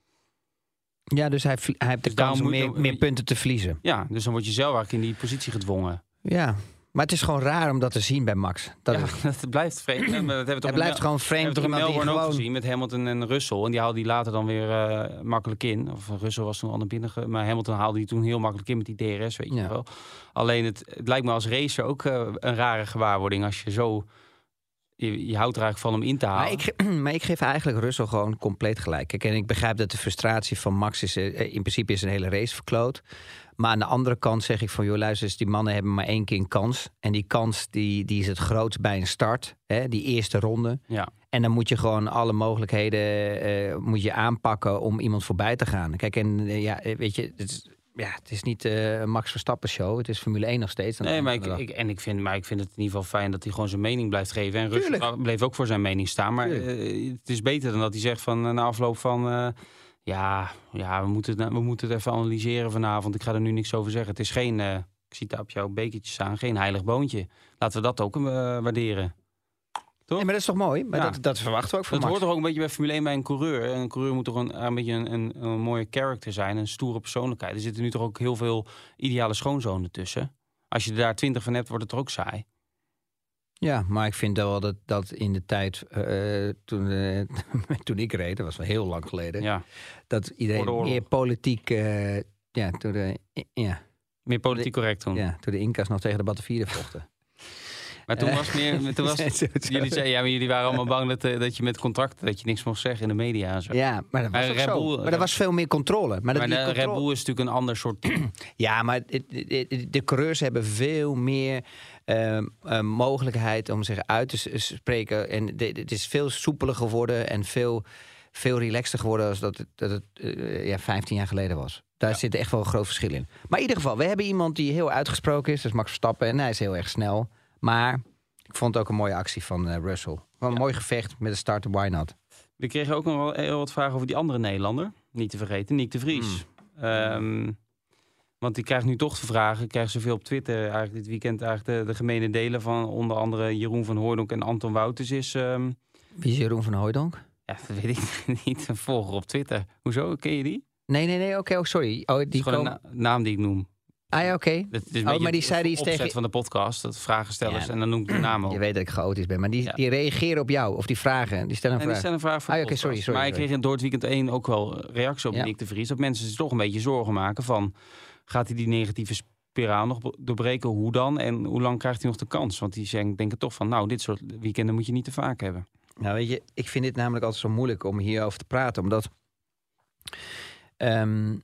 Ja, dus hij, hij heeft de Dus daarom kans om meer, meer punten te verliezen. Ja, dus dan word je zelf eigenlijk in die positie gedwongen. Ja, Maar het is gewoon raar om dat te zien bij Max. Dat ja, is- [LAUGHS] het blijft vreemd. [CLEARS THROAT] dat hebben we toch het blijft Mel- gewoon We vreemd. hebben toch Melbourne ook gewoon... gezien met Hamilton en Russell. En die haalde die later dan weer eh, makkelijk in. Of Russell was toen al naar binnen. Maar Hamilton haalde die toen heel makkelijk in met die DRS, weet je Ja. wel. Alleen het, het lijkt me als racer ook eh, een rare gewaarwording. Als je zo... Je, je houdt er eigenlijk van hem in te halen. Maar ik, [CLEARS THROAT] maar ik geef eigenlijk Russell gewoon compleet gelijk. Kijk, en ik begrijp dat de frustratie van Max is... eh, in principe is een hele race verkloot. Maar aan de andere kant zeg ik van... joh, luister eens, die mannen hebben maar één keer een kans. En die kans die, die is het grootst bij een start. Hè, die eerste ronde. Ja. En dan moet je gewoon alle mogelijkheden eh, moet je aanpakken om iemand voorbij te gaan. Kijk, en eh, ja, eh, weet je, het is, ja, het is niet een Max Verstappen show. Het is Formule 1 nog steeds. Nee, maar ik, en ik vind, maar ik vind het in ieder geval fijn dat hij gewoon zijn mening blijft geven. En Russell Tuurlijk. bleef ook voor zijn mening staan. Maar eh, het is beter dan dat hij zegt van eh, na afloop van... ja, ja we, moeten, het- we moeten het even analyseren vanavond. Ik ga er nu niks over zeggen. Het is geen, ik zie het op jouw bekertjes aan, geen heilig boontje. Laten we dat ook waarderen. Toch? Nee, maar dat is toch mooi? Maar Ja. dat, dat verwachten we ook van Dat Max. hoort toch ook een beetje bij Formule 1 bij een coureur. Een coureur moet toch een, een beetje een, een, een mooie character zijn, een stoere persoonlijkheid. Er zitten nu toch ook heel veel ideale schoonzonen tussen. Als je er daar twintig van hebt, wordt het er ook saai. Ja, maar ik vind wel dat, dat in de tijd eh, toen, eh, [LAUGHS] toen ik reed, dat was wel heel lang geleden, Ja. dat iedereen meer politiek, eh, ja, toen de, ja, Meer politiek correct toen. ja, toen de Inca's nog tegen de Batavieren vochten. Maar toen Eh, was meer. [LAUGHS] Toen was, jullie ja, maar jullie waren allemaal bang dat, eh, dat je met contracten dat je niks mocht zeggen in de media en zo. Ja, maar dat was Maar zo. Bull- maar er was veel meer controle. Maar, dat maar de Red controle- Bull is natuurlijk een ander soort team. [CLEARS THROAT] Ja, maar de coureurs hebben veel meer ehm, eh, mogelijkheid om zich uit te spreken. En het is veel soepeler geworden en veel, veel relaxter geworden als dat het, dat het eh, ja, 15 jaar geleden was. Daar zit echt wel een groot verschil in. Maar in ieder geval, we hebben iemand die heel uitgesproken is. Dat is Max Verstappen en hij is heel erg snel. Maar ik vond het ook een mooie actie van eh, Russell. Gewoon een mooi gevecht met de start, why not? We kregen ook nog wel heel wat vragen over die andere Nederlander. Niet te vergeten, Nick de Vries. Ehm, want die krijgt nu toch vragen. Krijgt zoveel op Twitter eigenlijk dit weekend eigenlijk de, de gemene delen van onder andere Jeroen van Hooydonk en Anton Wouters is. ehm, Wie is Jeroen van Hooijdonk? ja, dat weet ik [LAUGHS] niet. Een volger op Twitter. Hoezo? Ken je die? Nee, nee, nee, oké, oh, sorry. Oh, Die is gewoon komen... een na- naam die ik noem. Ah ja, oké. Oh, maar die zei die is opzet tegen- van de podcast. Dat vragenstellers. Ja. En dan noem ik de naam ook. Je weet dat ik chaotisch ben, maar die, Ja. die reageren op jou. Of die vragen, die stellen een En die vraag. stellen een vraag voor Ah, oké, sorry, sorry, Maar ik kreeg in door het weekend 1 ook wel reacties op Ja. Nick de Vries. Dat mensen zich toch een beetje zorgen maken van... gaat hij die negatieve spiraal nog doorbreken? Hoe dan? En hoe lang krijgt hij nog de kans? Want die zeggen- denken toch van... nou, dit soort weekenden moet je niet te vaak hebben. Nou, weet je, ik vind dit namelijk altijd zo moeilijk om hierover te praten. Omdat, ehm,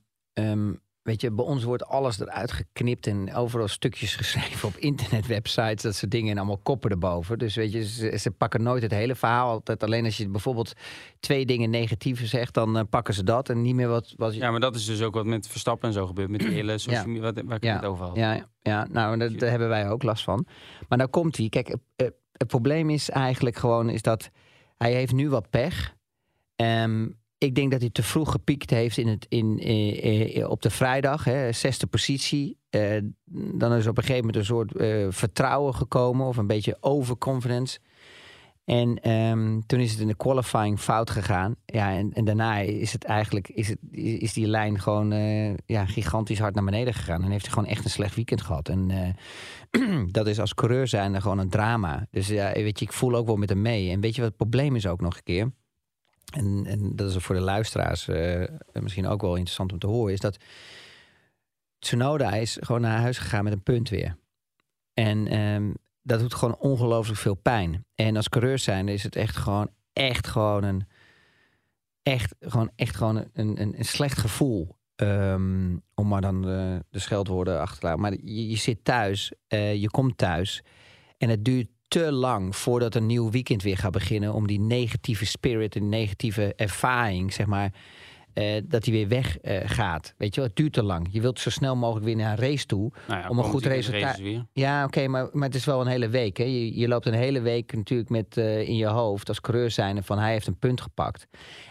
weet je, bij ons wordt alles eruit geknipt en overal stukjes [LAUGHS] geschreven op internetwebsites. Dat soort dingen en allemaal koppen erboven. Dus weet je, ze, ze pakken nooit het hele verhaal. Altijd alleen als je bijvoorbeeld twee dingen negatieve zegt, dan eh, pakken ze dat en niet meer wat, wat je... Ja, maar dat is dus ook wat met Verstappen en zo gebeurt. Met die [CLEARS THROAT] hele social media, wat, waar ik het over had. Ja, ja nou, daar, daar hebben wij ook last van. Maar nou komt hij. Kijk, het probleem is eigenlijk gewoon is dat hij heeft nu wat pech. Ehm, ik denk dat hij te vroeg gepiekt heeft in het, in, eh, eh, op de vrijdag, hè, zesde positie. Eh, dan is op een gegeven moment een soort vertrouwen gekomen of een beetje overconfidence. En ehm, toen is het in de qualifying fout gegaan. Ja, en, en daarna is het eigenlijk is, het, is die lijn gewoon ja, gigantisch hard naar beneden gegaan. En heeft hij gewoon echt een slecht weekend gehad. En [CLEARS THROAT] dat is als coureur zijn gewoon een drama. Dus ja, weet je, ik voel ook wel met hem mee. En weet je wat het probleem is ook nog een keer? En, en dat is voor de luisteraars eh, misschien ook wel interessant om te horen. Is dat Tsunoda is gewoon naar huis gegaan met een punt weer. En ehm, dat doet gewoon ongelooflijk veel pijn. En als coureur zijn is het echt gewoon, echt gewoon een, echt gewoon, echt gewoon een, een, een slecht gevoel. Ehm, om maar dan de, de scheldwoorden achter te laten. Maar je, je zit thuis, eh, je komt thuis. En het duurt te lang voordat een nieuw weekend weer gaat beginnen. Om die negatieve spirit, en negatieve ervaring, zeg maar. eh, dat die weer weg eh, gaat. Weet je wel, het duurt te lang. Je wilt zo snel mogelijk weer naar een race toe. Nou ja, Om een goed resultaat-. Ja, oké, maar, maar het is wel een hele week. Hè? Je, je loopt een hele week natuurlijk met eh, in je hoofd als coureur zijnde van hij heeft een punt gepakt.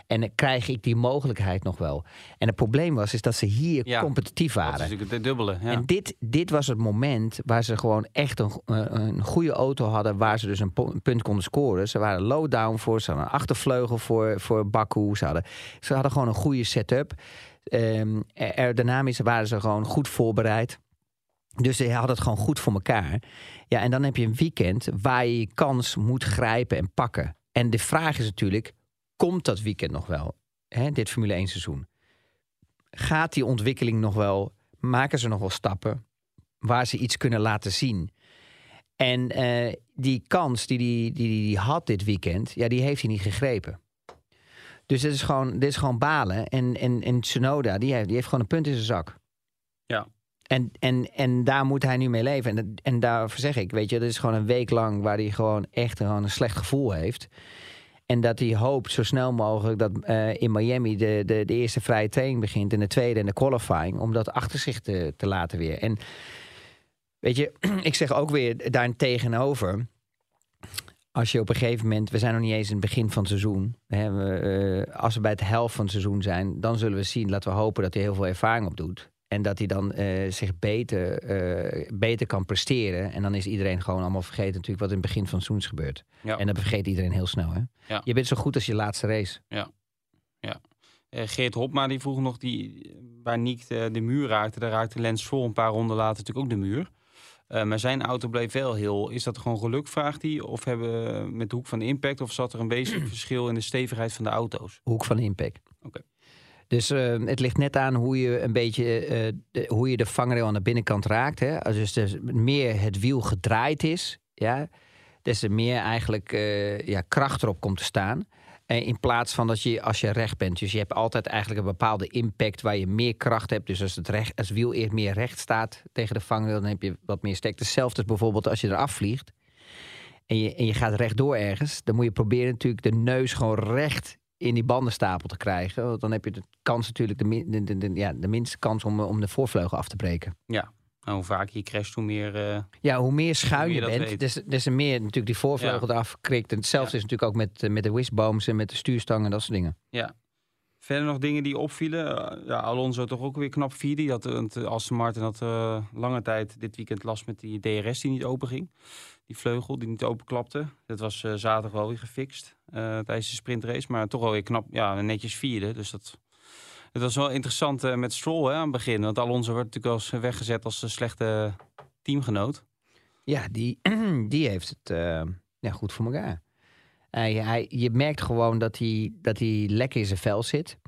En krijg ik die mogelijkheid nog wel. En het probleem was is dat ze hier Ja, competitief Dat is waren. natuurlijk het dubbele. Ja. En dit, dit was het moment waar ze gewoon echt een, eh, een goede auto hadden... waar ze dus een, po- een punt konden scoren. Ze waren low down voor, ze hadden een achtervleugel voor, voor Baku. Ze hadden, ze hadden gewoon een goede setup. Ehm aerodynamisch waren ze gewoon goed voorbereid. Dus hij had het gewoon goed voor elkaar. Ja, en dan heb je een weekend waar je je kans moet grijpen en pakken. En de vraag is natuurlijk, komt dat weekend nog wel? Hè, dit Formule 1 seizoen. Gaat die ontwikkeling nog wel? Maken ze nog wel stappen waar ze iets kunnen laten zien? En eh, die kans die hij die, die, die had dit weekend, ja, die heeft hij niet gegrepen. Dus dit is gewoon, dit is gewoon balen. En, en, en Tsunoda, die heeft, die heeft gewoon een punt in zijn zak. Ja. En, en, en daar moet hij nu mee leven. En, en daarvoor zeg ik, weet je, dit is gewoon een week lang waar hij gewoon echt gewoon een slecht gevoel heeft. En dat hij hoopt zo snel mogelijk dat eh, in Miami de, de, de eerste vrije training begint. En de tweede en de qualifying. Om dat achter zich te, te laten weer. En weet je, [CLEARS THROAT] ik zeg ook weer daar tegenover. Als je op een gegeven moment, we zijn nog niet eens in het begin van het seizoen. We, eh, als we bij het helft van het seizoen zijn, dan zullen we zien, laten we hopen dat hij heel veel ervaring opdoet. En dat hij dan eh, zich beter, eh, beter kan presteren. En dan is iedereen gewoon allemaal vergeten natuurlijk wat in het begin van het seizoen. Ja. En dat vergeet iedereen heel snel. Hè? Ja. Je bent zo goed als je laatste race. Eh, Geert Hopma die vroeg nog die, waar Niek de, de muur raakte. Daar raakte Lens voor een paar ronden later natuurlijk ook de muur. Maar zijn auto bleef wel heel. Is dat gewoon geluk, vraagt hij? Of hebben we met de hoek van de impact? Of zat er een wezenlijk [CLEARS THROAT] verschil in de stevigheid van de auto's? Hoek van de impact. Oké. Dus eh, het ligt net aan hoe je een beetje eh, de, hoe je de vangrail aan de binnenkant raakt. Hè? Als dus, dus meer het wiel gedraaid is, ja, des te meer eigenlijk eh, ja, kracht erop komt te staan. Eh, in plaats van dat je als je recht bent. Dus je hebt altijd eigenlijk een bepaalde impact waar je meer kracht hebt. Dus als het, recht, als wiel eerst meer recht staat tegen de vangrail, dan heb je wat meer stek. Hetzelfde is bijvoorbeeld als je eraf vliegt. En je, en je gaat rechtdoor ergens, dan moet je proberen natuurlijk de neus gewoon recht in die bandenstapel te krijgen. Want dan heb je de kans natuurlijk de, min- de, de, de- ja, de minste kans om, om de voorvleugel af te breken. Nou, hoe vaak je crasht, hoe meer... eh, Ja, hoe meer schuin Hoe je meer je dat bent, des, des te meer natuurlijk die voorvleugel eraf krikt. En hetzelfde is natuurlijk ook met, eh, met de wishbones en met de stuurstangen en dat soort dingen. Verder nog dingen die opvielen. Eh, ja, Alonso toch ook weer knap vierde. Die had, Aston Martin had eh, lange tijd dit weekend last met die DRS die niet open ging. Die vleugel die niet openklapte. Dat was eh, zaterdag wel weer gefixt eh, tijdens de sprintrace. Maar toch wel weer knap, ja, netjes vierde. Dus dat, het was wel interessant eh, met Stroll hè, aan het begin. Want Alonso werd natuurlijk als weggezet als een slechte teamgenoot. Ja, die, [CLEARS THROAT] die heeft het ja, goed voor elkaar. Hij, je merkt gewoon dat hij, dat hij lekker in zijn vel zit.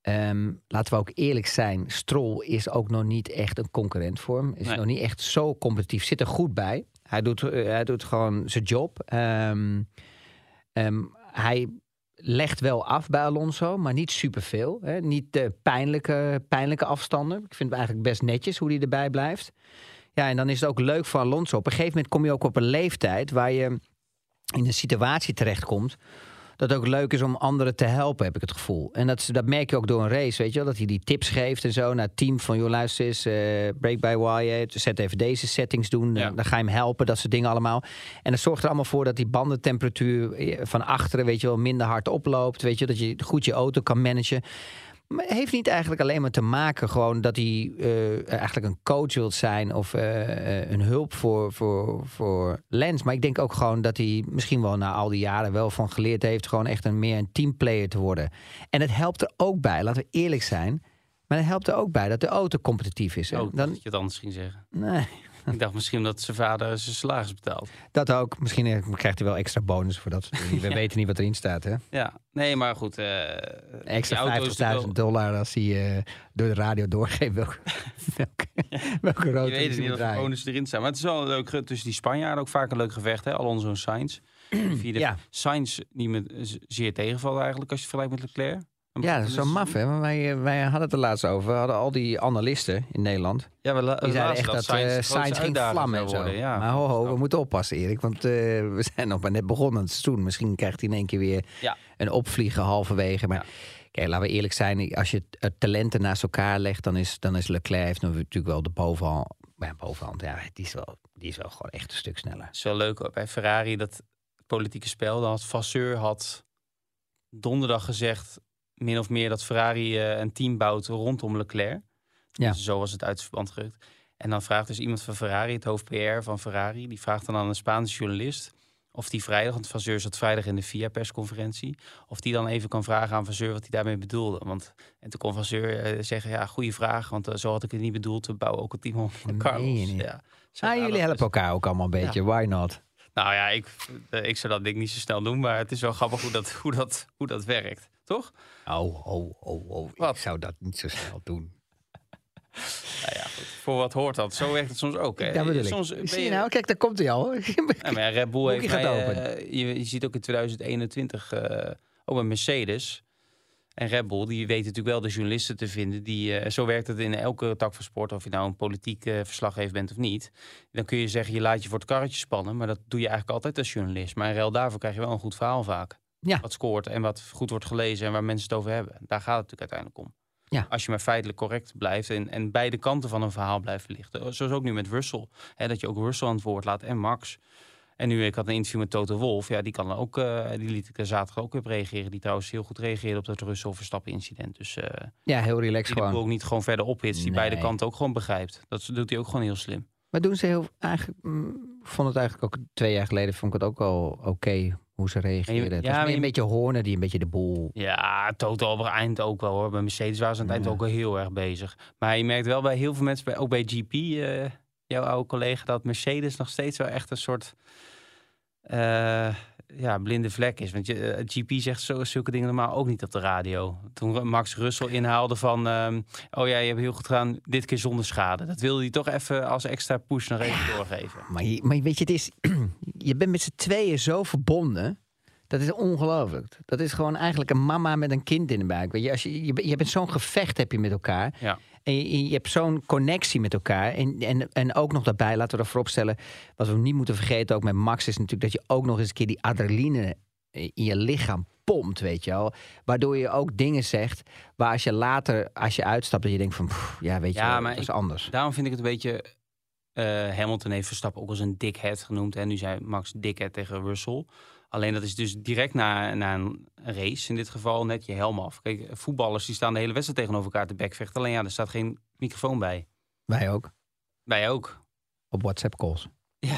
Ehm, laten we ook eerlijk zijn, Stroll is ook nog niet echt een concurrent voor hem. Is Nee. nog niet echt zo competitief. Zit er goed bij. Hij doet, eh, hij doet gewoon zijn job. Ehm, ehm, hij legt wel af bij Alonso, maar niet superveel. Hè? Niet pijnlijke, pijnlijke afstanden. Ik vind het eigenlijk best netjes hoe hij erbij blijft. Ja, en dan is het ook leuk voor Alonso. Op een gegeven moment kom je ook op een leeftijd waar je in een situatie terechtkomt. Dat het ook leuk is om anderen te helpen, heb ik het gevoel. En dat, dat merk je ook door een race, weet je wel. Dat hij die tips geeft en zo naar het team van... joh, luister eens, eh, break by wire, zet even deze settings doen. Ja. dan ga je hem helpen, dat soort dingen allemaal. En dat zorgt er allemaal voor dat die bandentemperatuur eh, van achteren... weet je wel, minder hard oploopt. Weet je, dat je goed je auto kan managen. Maar het heeft niet eigenlijk alleen maar te maken gewoon dat hij eh, eigenlijk een coach wilt zijn of eh, eh, een hulp voor, voor, voor Lens. Maar ik denk ook gewoon dat hij misschien wel na al die jaren wel van geleerd heeft gewoon echt een meer een teamplayer te worden. En het helpt er ook bij, laten we eerlijk zijn. Maar het helpt er ook bij dat de auto competitief is. hè. Oh, Dan, dat je het anders ging zeggen. nee, [LAUGHS] Ik dacht misschien dat zijn vader zijn salaris betaalt. dat ook. Misschien eh, krijgt hij wel extra bonus voor dat. soort dingen. We [LAUGHS] weten niet wat erin staat. Hè? Ja, nee, maar goed. eh, Extra auto is natuurlijk 50.000 wel- dollar als hij eh, door de radio doorgeeft welke, [LAUGHS] welke, welke Je rood weet niet of bonus erin staan. Maar het is wel een leuk tussen die Spanjaarden ook vaak een leuk gevecht. Hè? Alonso en Sainz. [CLEARS THROAT] Vierde. Ja. Sainz die me z- zeer tegenvallen eigenlijk als je het vergelijkt met Leclerc. Ja, dat is zo maf, hè? Wij, eh, wij hadden het er laatst over. We hadden al die analisten in Nederland. Ja, we Die zeiden echt dat, eh grootste ging vlammen en zo. worden. Ja, maar ho, ho, we moeten oppassen, Erik. Want eh, we zijn nog maar net begonnen het seizoen. Misschien krijgt hij in één keer weer Ja. een opvliegen halverwege. Maar Ja. kijk, laten we eerlijk zijn. Als je het talenten naast elkaar legt, dan is, dan is Leclerc heeft natuurlijk wel de bovenhand. Ja, bovenhand, ja, die is, wel, die is wel gewoon echt een stuk sneller. Het is wel leuk bij Ferrari dat politieke spel. Dan had Vasseur had donderdag gezegd min of meer dat Ferrari eh, een team bouwt rondom Leclerc. Ja. Dus zo was het uit verband gerukt. En dan vraagt dus iemand van Ferrari, het hoofd PR van Ferrari, die vraagt dan aan een Spaanse journalist Of die vrijdag, want Van zat vrijdag in de VIA persconferentie. Of die dan even kan vragen aan Van wat hij daarmee bedoelde. Want en toen kon Van Zeur zeggen, ja, goede vraag. Want zo had ik het niet bedoeld. We bouwen ook een team om Carlos. Ja, ah, jullie helpen elkaar ook allemaal een beetje. Why not? Nou ja, ik, ik zou dat ding niet zo snel doen. Maar het is wel grappig hoe dat, hoe dat, hoe dat werkt. Toch? Oh, oh, oh, oh. Wat? Ik zou dat niet zo snel doen. [LAUGHS] Nou ja, goed. Voor wat hoort dat? Zo werkt het soms ook. Hè? Ja, bedoel soms Zie je nou? Kijk, daar komt hij al. [LAUGHS] ja, maar Red Bull heeft gaat open. Uh, je, je, ziet ook in 2021 uh, eh, ook een Mercedes en Red Bull. Die weten natuurlijk wel de journalisten te vinden. Die, uh, zo werkt het in elke tak van sport. Of je nou een politiek verslaggever bent of niet. Dan kun je zeggen, je laat je voor het karretje spannen. Maar dat doe je eigenlijk altijd als journalist. Maar in ruil daarvoor krijg je wel een goed verhaal vaak. Ja. Wat scoort en wat goed wordt gelezen en waar mensen het over hebben. Daar gaat het natuurlijk uiteindelijk om. Ja. Als je maar feitelijk correct blijft en, en beide kanten van een verhaal blijft verlichten. Zoals ook nu met Russell. Hè, dat je ook Russell aan het woord laat en Max. En nu, ik had een interview met Toto Wolf. Ja, die kan ook, uh, die liet ik er zaterdag ook weer op reageren. Die trouwens heel goed reageerde op dat Russell-Verstappen incident. Dus uh, ja, heel relaxed die gewoon. ook niet gewoon verder ophitst. Die beide kanten ook gewoon begrijpt. Dat doet hij ook gewoon heel slim. Maar doen ze heel eigenlijk, mm, vond het eigenlijk ook twee jaar geleden vond ik het ook al oké hoe ze reageerden. Ja, het was een beetje Horner die een beetje de boel... Ja, totaal op het eind ook wel hoor. Bij Mercedes waren ze aan het eind ook wel heel erg bezig. Maar je merkt wel bij heel veel mensen, ook bij GP, uh, eh, jouw oude collega, dat Mercedes nog steeds wel echt een soort... Uh, ja, blinde vlek is. Want je, uh, GP zegt zo, zulke dingen normaal ook niet op de radio. Toen Max Russell inhaalde van... Um, oh ja, je hebt heel goed gedaan, dit keer zonder schade. Dat wilde hij toch even als extra push nog even doorgeven. Maar, je, maar weet je, het is, [CLEARS THROAT] je bent met z'n tweeën zo verbonden... Dat is ongelooflijk. Dat is gewoon eigenlijk een mama met een kind in de buik. Weet je, als je, je, je bent zo'n gevecht heb je met elkaar. Ja. En je, je hebt zo'n connectie met elkaar. En, en, en ook nog daarbij, laten we ervoor opstellen. Wat we niet moeten vergeten, ook met Max, is natuurlijk dat je ook nog eens een keer die adrenaline in je lichaam pompt, weet je wel. Waardoor je ook dingen zegt waar als je later, als je uitstapt, dat je denkt van, ja, weet je wel, dat is anders. Daarom vind ik het een beetje... Uh, Hamilton heeft Verstappen ook als een dickhead genoemd. En nu zei Max dickhead tegen Russell. Alleen dat is dus direct na, na een race, in dit geval net je helm af. Kijk, voetballers die staan de hele wedstrijd tegenover elkaar te bekvechten. Alleen ja, er staat geen microfoon bij. Wij ook. Wij ook. Op WhatsApp calls. Ja,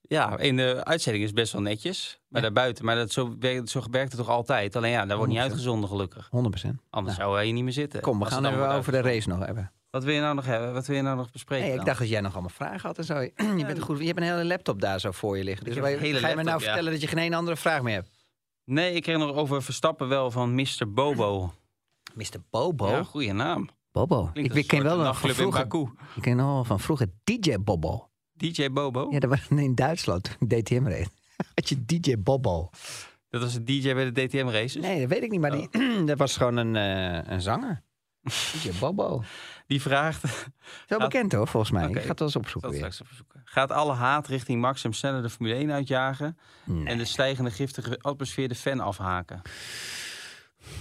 ja in de uitzending is best wel netjes. Maar ja. daarbuiten, maar dat zo, zo werkt het toch altijd. Alleen ja, daar wordt niet uitgezonden gelukkig. 100%. Anders zou hij niet meer zitten. Kom, we gaan even over de race nog hebben. Wat wil je nou nog hebben? Wat wil je nou nog bespreken? Hey, ik dacht dat jij nog allemaal vragen had en zo. [CLEARS THROAT] Je, bent goed, je hebt een hele laptop daar zo voor je liggen. Dus ga je me nou vertellen dat je geen andere vraag meer hebt? Nee, ik kreeg nog over Verstappen wel van Mr. Bobo. [CLEARS THROAT] Mr. Bobo? Ja, goede naam. Bobo. ik, ken wel nog van vroeger. Ik ken nog van vroeger DJ Bobo. DJ Bobo? Ja, dat was in Duitsland toen ik DTM reed. Had je DJ Bobo. Dat was een DJ bij de DTM races? Nee, dat weet ik niet. Maar die, oh. [CLEARS THROAT] dat was gewoon een, uh, een zanger. [LAUGHS] DJ Bobo. Die vraagt... Zo bekend hoor, volgens mij. Ik ga het wel eens opzoeken. Gaat alle haat richting Max hem sneller de Formule 1 uitjagen? En de stijgende giftige atmosfeer de fan afhaken?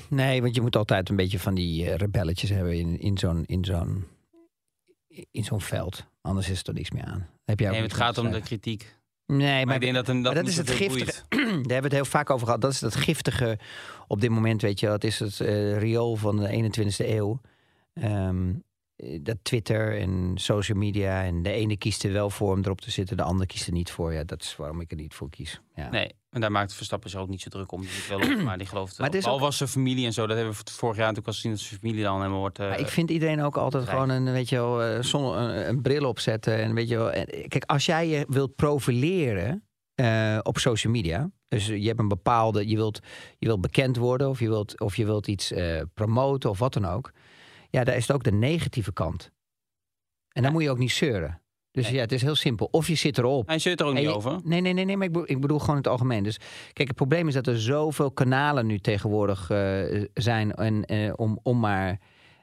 Nee, want je moet altijd een beetje van die uh, rebelletjes hebben in, in zo'n in zo'n in zo'n veld. Anders is er niks meer aan. Heb jij nee, het gaat om de kritiek. Nee, maar, maar ik denk dat, een, dat, dat is het giftige. [CLEARS THROAT] Daar hebben we het heel vaak over gehad. Dat is het giftige op dit moment, weet je. Dat is het uh, riool van de 21ste eeuw. Um, eh, dat Twitter en social media. En de ene kiest er wel voor om erop te zitten, de ander kiest er niet voor. Ja, dat is waarom ik er niet voor kies. Ja. Nee, en daar maakt Verstappen zich ook niet zo druk om. Die wel op, [CLEARS THROAT] maar die gelooft Al was zijn familie en zo, dat hebben we vorig jaar natuurlijk al gezien dat zijn familie dan helemaal wordt. Uh, ik vind iedereen ook altijd gewoon een, weet je wel, uh, zon, een, een, bril opzetten. En weet je wel, kijk, als jij je wilt profileren uh, op social media. Dus je hebt een bepaalde, je wilt, je wilt bekend worden of je wilt, of je wilt iets promoten of wat dan ook ja, daar is het ook de negatieve kant. En dan moet je ook niet zeuren. Dus ja, het is heel simpel. Of je zit erop. Hij zit er ook niet over. Nee, nee, nee, nee maar ik bedoel, ik bedoel, gewoon het algemeen. Dus kijk, het probleem is dat er zoveel kanalen nu tegenwoordig uh, zijn en, uh, om, om maar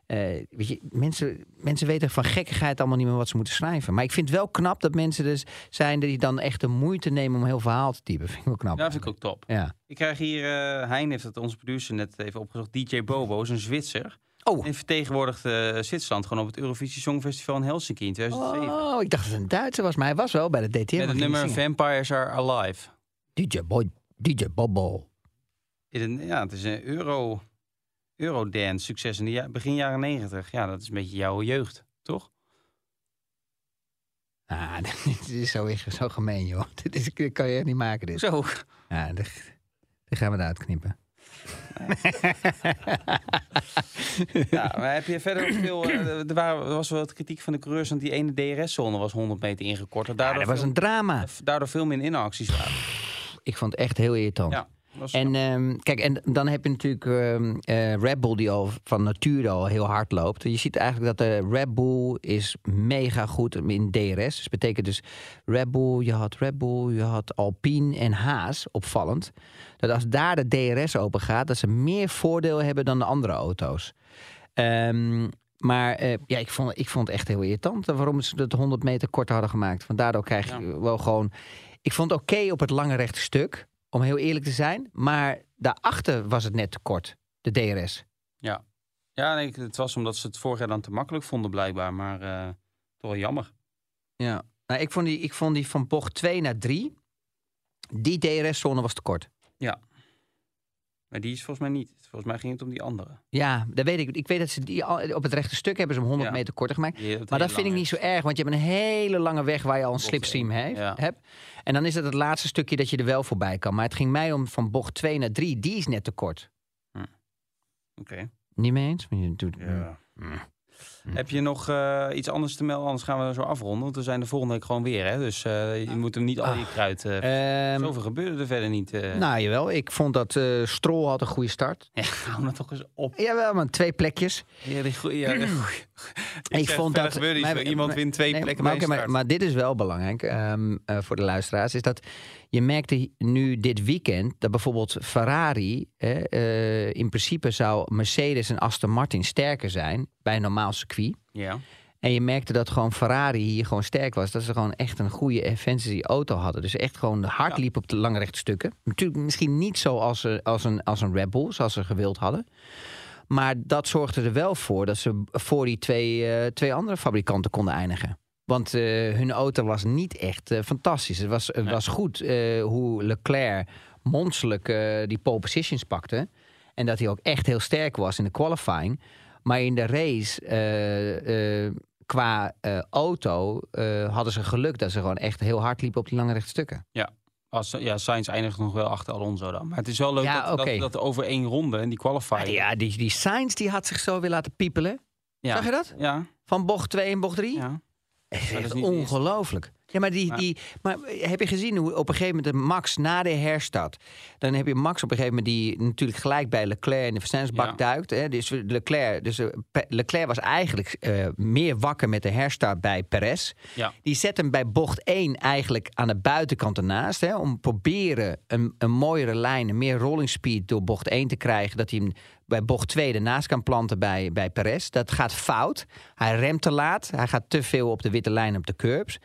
uh, weet je, mensen, mensen weten van gekkigheid allemaal niet meer wat ze moeten schrijven. Maar ik vind het wel knap dat mensen dus zijn die dan echt de moeite nemen om heel verhaal te typen. [LAUGHS] Vind ik wel knap. Ja, vind ik ook top. Ja. Ik krijg hier, Hein heeft het onze producer net even opgezocht. DJ Bobo is een Zwitser. Oh. En vertegenwoordigt uh, Zwitserland gewoon op het Eurovisie Songfestival in Helsinki in 2007. Oh, ik dacht dat het een Duitser was, maar hij was wel bij de DTM. Met het nummer Vampires Are Alive. DJ Boy, DJ Bobo. Ja, het is een Euro, Eurodance succes in de begin jaren 90. Ja, dat is een beetje jouw jeugd, toch? Ah, [LAUGHS] dit is zo, zo gemeen, joh. [LAUGHS] Dit, is, dit kan je echt niet maken, dit. Zo. Ja, dit, dit gaan we eruit knippen. Ja, maar heb je verder veel... eh, er was wel wat kritiek van de coureurs... want die ene DRS-zone was 100 meter ingekort. Ja, Daardoor, dat was veel, een drama. daardoor veel meer inacties waren. Ik vond het echt heel irritant. Ja, En ehm, kijk, en dan heb je natuurlijk ehm, eh, Red Bull die al van nature al heel hard loopt. Je ziet eigenlijk dat de Red Bull is mega goed in DRS. Dus dat betekent dus Red Bull, je had Red Bull, je had Alpine en Haas, opvallend. Dat als daar de DRS open gaat, dat ze meer voordeel hebben dan de andere auto's. Ehm, maar eh, ja, ik vond, ik vond het echt heel irritant waarom ze het 100 meter korter hadden gemaakt. Want daardoor krijg je Ja. wel gewoon... Ik vond het oké op het lange rechte stuk, om heel eerlijk te zijn. Maar daarachter was het net te kort, de DRS. Ja, ja nee, het was omdat ze het vorig jaar dan te makkelijk vonden blijkbaar. Maar eh, toch wel jammer. Ja. Nou, ik, vond die, ik vond die van bocht 2 naar 3, die DRS-zone was te kort. Maar die is volgens mij niet. Volgens mij ging het om die andere. Ja, dat weet ik. Ik weet dat ze die al- op het rechte stuk hebben ze hem 100 Ja. meter korter gemaakt. Maar dat vind ik niet zo erg, want je hebt een hele lange weg waar je al een slipstream heeft, ja. hebt. En dan is het het laatste stukje dat je er wel voorbij kan. Maar het ging mij om van bocht 2 naar 3, die is net te kort. Oké. Niet mee eens? Je doet, Ja. Mm. Heb je nog eh, iets anders te melden? Anders gaan we zo afronden. Want we zijn de volgende week gewoon weer. Hè? Dus eh, je moet hem niet al je kruid... eh Ehm, zoveel gebeurde er verder niet. nou, jawel. Ik vond dat Strol had een goede start. Ja, [LAUGHS] hou nou toch eens op. Jawel, maar twee plekjes. Ja, die goeie, ja, die goeie- [LAUGHS] Ik vond dat- gebeurde iets. maar- Iemand wint twee Nee, plekken maar, een maar, maar dit is wel belangrijk ehm, eh, voor de luisteraars. Is dat je merkte nu dit weekend dat bijvoorbeeld Ferrari. in principe zou Mercedes en Aston Martin sterker zijn bij een normaal circuit. Ja. En je merkte dat gewoon Ferrari hier gewoon sterk was. Dat ze gewoon echt een goede fantasy auto hadden. Dus echt gewoon hard liep op de lange rechte stukken. Natuurlijk misschien niet zo als, eh, als, een, als een Red Bull, zoals ze gewild hadden. Maar dat zorgde er wel voor dat ze voor die twee, eh, twee andere fabrikanten konden eindigen. Want eh, hun auto was niet echt fantastisch. Het was, het Nee. was goed hoe Leclerc monsterlijk die pole positions pakte. En dat hij ook echt heel sterk was in de qualifying. Maar in de race, eh, eh, qua eh, auto, hadden ze geluk dat ze gewoon echt heel hard liepen op die lange rechte stukken. Als, ja, Sainz eindigt nog wel achter Alonso dan. Maar het is wel leuk Ja, dat, dat, dat over één ronde en die qualifying. Maar ja, die, die Sainz die had zich zo weer laten piepelen. ja. Zag je dat? Ja, Van bocht 2 en bocht 3? ja. Het is echt is ongelooflijk. Ja, maar, die, die, maar heb je gezien hoe op een gegeven moment Max na de herstart... dan heb je Max op een gegeven moment die natuurlijk gelijk bij Leclerc in de versnellingsbak Ja. duikt. Hè? Dus Leclerc, dus eh, Leclerc was eigenlijk eh, meer wakker met de herstart bij Perez. Ja. Die zet hem bij bocht 1 eigenlijk aan de buitenkant ernaast. Hè? Om proberen een, een mooiere lijn, een meer rolling speed door bocht 1 te krijgen. Dat hij hem bij bocht 2 ernaast kan planten bij, bij Perez. Dat gaat fout. Hij remt te laat. Hij gaat te veel op de witte lijn op de curbs.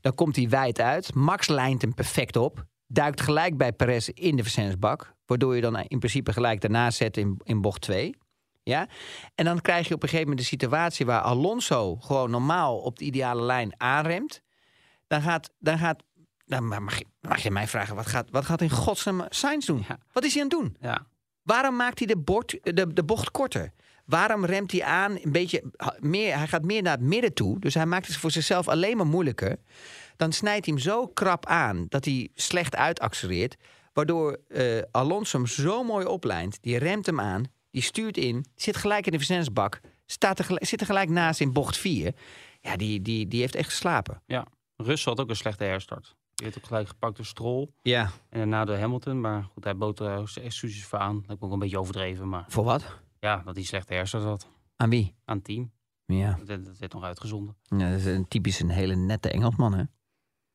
Dan komt hij wijd uit. Max lijnt hem perfect op. Duikt gelijk bij Perez in de versnellingsbak. Waardoor je dan in principe gelijk daarna zet in, in bocht 2. Ja? En dan krijg je op een gegeven moment de situatie waar Alonso gewoon normaal op de ideale lijn aanremt. Dan gaat. Dan gaat dan mag, je, mag je mij vragen, wat gaat, wat gaat in godsnaam Sainz doen? Ja. Wat is hij aan het doen? ja. Waarom maakt hij de, bord, de, de bocht korter? Waarom remt hij aan een beetje meer? Hij gaat meer naar het midden toe. Dus hij maakt het voor zichzelf alleen maar moeilijker. Dan snijdt hij hem zo krap aan dat hij slecht uitaccelereert. Waardoor eh, Alonso hem zo mooi oplijnt. Die remt hem aan. Die stuurt in. Zit gelijk in de versnellingsbak. Staat er, gelijk- zit er gelijk naast in bocht 4. Ja, die, die, die heeft echt geslapen. Russell had ook een slechte herstart. Die werd ook gelijk gepakt door Stroll. Ja. En daarna door Hamilton. Maar goed, hij bood er excuses voor aan. Dat ik ook een beetje overdreven. Maar Voor wat? Ja, dat hij slechte herstart had. Aan wie? Aan het team. Ja. Dat, werd- dat werd nog uitgezonden. ja dat is een typisch een hele nette Engelsman, hè?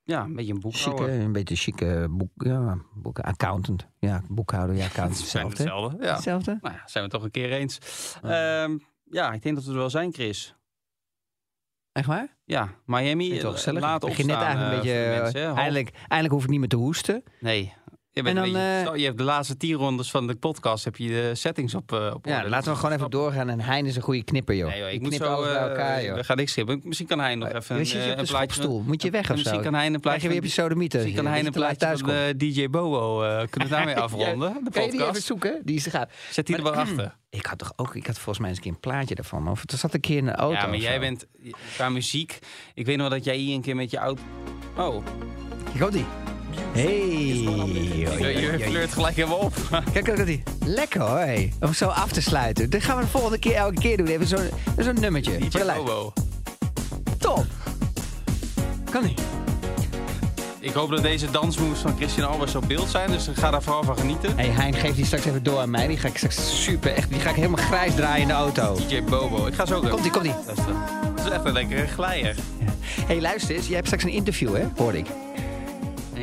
Ja, een beetje een boekhouder. Chique, een beetje chique boek, ja, boek, accountant. Ja, boekhouder, ja, accountant. [LAUGHS] Hetzelfde. hetzelfde. Ja. Hetzelfde? Nou ja, zijn we toch een keer eens. Ehm, ja, ik denk dat we er wel zijn, Chris. Echt waar? Ja, Miami. Eh. Laat ik begin net opstaan, eigenlijk een eh, beetje... eh, mensen, eindelijk hoef ik niet meer te hoesten. Nee, Je, bent En dan, beetje- eh, je hebt de laatste tien rondes van de podcast heb je de settings op, eh op Ja, orde. laten we gewoon even doorgaan. En Hein is een goede knipper, joh. Nee, joh, ik moet knipt zo. alles bij eh, elkaar, joh. We gaan niks schrippen. Misschien kan hij nog even een, een plaatje. Moet je weg of Misschien kan hij een plaatje. je weer op je sodemieter. Misschien kan hij een plaatje van DJ Bobo. kunnen we [LAUGHS] daarmee afronden? De Kan je die even podcast. zoeken? Die is. Zet die er wel [CLEARS THROAT] achter. Ik had toch ook, ik had volgens mij eens een keer een plaatje ervan. Of het zat een keer in de auto. Ja, maar jij bent qua muziek. Ik weet nog dat jij hier een keer met je auto. Oh, Hier komt die. Hey. je, je flirt gelijk helemaal op. Kijk, kijk, die. Lekker hoor. hey. Om zo af te sluiten. Dat gaan we de volgende keer elke keer doen. Even zo'n zo'n nummertje. DJ. Bobo. Top. Kan niet. Ik hoop dat deze dansmoves van Christian Albers op beeld zijn. Dus ga daar vooral van genieten. Hey Hein, geef die straks even door aan mij. Die ga ik straks super, echt, die ga ik helemaal grijs draaien in de auto. DJ Bobo. Ik ga zo ook Komt-ie, komt-ie. Dat is echt een lekkere glijer. hey, luister eens. Jij hebt straks een interview, hè? Hoorde ik.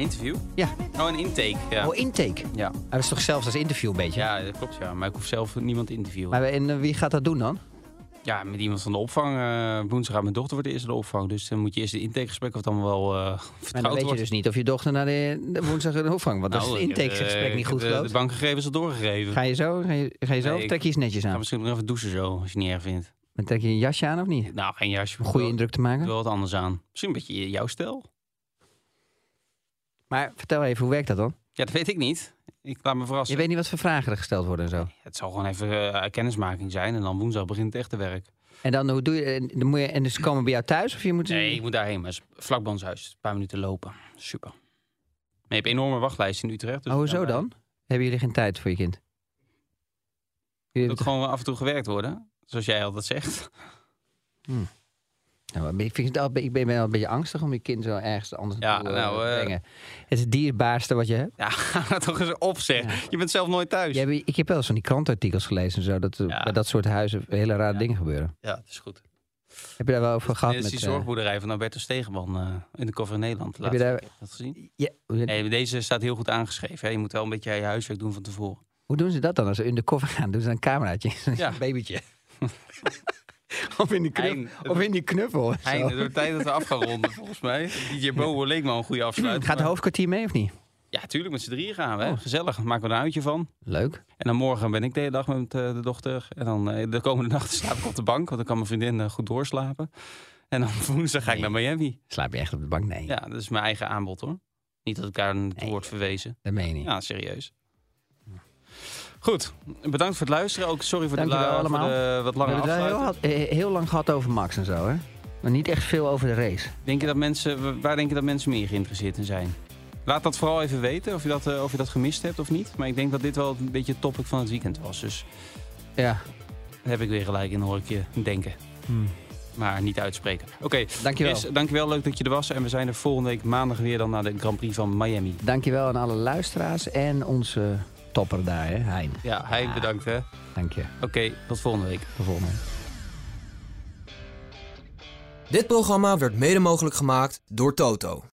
Interview? Ja. Oh, een intake. Ja. Oh, intake. Ja. Dat is toch zelfs als interview een beetje? ja, dat klopt. Ja. Maar ik hoef zelf niemand te interviewen. Maar en, eh, wie gaat dat doen dan? Ja, met iemand van de opvang. eh, woensdag gaat mijn dochter voor de eerste de opvang. Dus dan moet je eerst de intakegesprek of het allemaal wel eh Maar dan vertrouwd weet je wordt. dus niet of je dochter naar de, de woensdag de opvang. Want Nou, het ik heb, intakegesprek eh, niet goed de, loopt. de bankgegevens al doorgegeven. Ga je zo? Ga je, ga je zo? Nee, of ik- trek je eens netjes ga aan? misschien nog even douchen zo, als je het niet erg vindt. Dan trek je een jasje aan of niet? Nou, geen jasje. Om goede indruk te maken. Wel wat anders aan. Misschien een beetje jouw stijl. Maar vertel even, hoe werkt dat dan? Ja, dat weet ik niet. Ik laat me verrassen. Je weet niet wat voor vragen er gesteld worden en zo. Het zal gewoon even eh, kennismaking zijn. En dan woensdag begint het echte werk. En dan, hoe doe je, en, dan moet je, en dus ze komen bij jou thuis? Of je moet Nee, ik moet daarheen. Maar het vlak bij ons huis. Een paar minuten lopen. Super. Maar je hebt een enorme wachtlijst in Utrecht. Dus oh, hoezo dan? Hebben jullie geen tijd voor je kind? Jullie Dat hebben gewoon af en toe gewerkt worden. Zoals jij altijd zegt. toch- Nou, ik, vind het al, ik ben wel een beetje angstig om je kind zo ergens anders Ja, naartoe, eh, nou, te eh, brengen. Het is het dierbaarste wat je hebt. Ja, [LAUGHS] ga toch eens op zeg. Ja. Je bent zelf nooit thuis. Ik heb wel eens van die krantenartikels gelezen en zo. Dat Ja. bij dat soort huizen hele rare dingen gebeuren. Ja, dat is goed. Heb je daar wel over gehad? Dit is Met, die eh, zorgboerderij van Alberto Stegenman eh, in de cover in Nederland. Heb je daar- keer. Dat gezien? ja, Nee, deze staat heel goed aangeschreven. Hè. Je moet wel een beetje je huiswerk doen van tevoren. hoe doen ze dat dan? Als ze in de koffer gaan, doen ze een cameraatje. Ja. [LAUGHS] Een babytje. [LAUGHS] [LAUGHS] of, in die of in die knuffel. of het wordt tijd dat we af gaan ronden, [LAUGHS] volgens mij. DJ Bobo leek me al een goede afsluiting. Gaat de maar- hoofdkwartier mee of niet? Ja, tuurlijk. Met z'n drieën gaan we. Hè. Oh. Gezellig. Maken we er een uitje van. Leuk. En dan morgen ben ik de hele dag met eh, de dochter. En dan eh, de komende nacht [LAUGHS] slaap ik op de bank. Want dan kan mijn vriendin eh, goed doorslapen. En dan woensdag ga ik Nee. naar Miami. Slaap je echt op de bank? Nee, Ja, dat is mijn eigen aanbod hoor. Niet dat ik daar Nee. word verwezen. dat meen je niet. Ja, serieus. Goed, bedankt voor het luisteren. Ook sorry voor, de, la- voor allemaal. de wat We lange hebben het wel heel, afsluiting. had- eh, heel lang gehad over Max en zo, hè? Maar niet echt veel over de race. Denk je dat mensen, waar denk je dat mensen meer geïnteresseerd in zijn? Laat dat vooral even weten of je dat, eh, of je dat gemist hebt of niet. Maar ik denk dat dit wel een beetje het topic van het weekend was. Dus Ja. daar heb ik weer gelijk in, hoor ik je denken. Maar niet uitspreken. Oké, Dankjewel. Chris, dankjewel. Leuk dat je er was. En we zijn er volgende week maandag weer dan naar de Grand Prix van Miami. Dankjewel aan alle luisteraars en onze topper daar, hè? Hein. Ja, hij bedankt hè. Dank je. Oké, tot volgende week. Tot volgende week. Dit programma werd mede mogelijk gemaakt door Toto.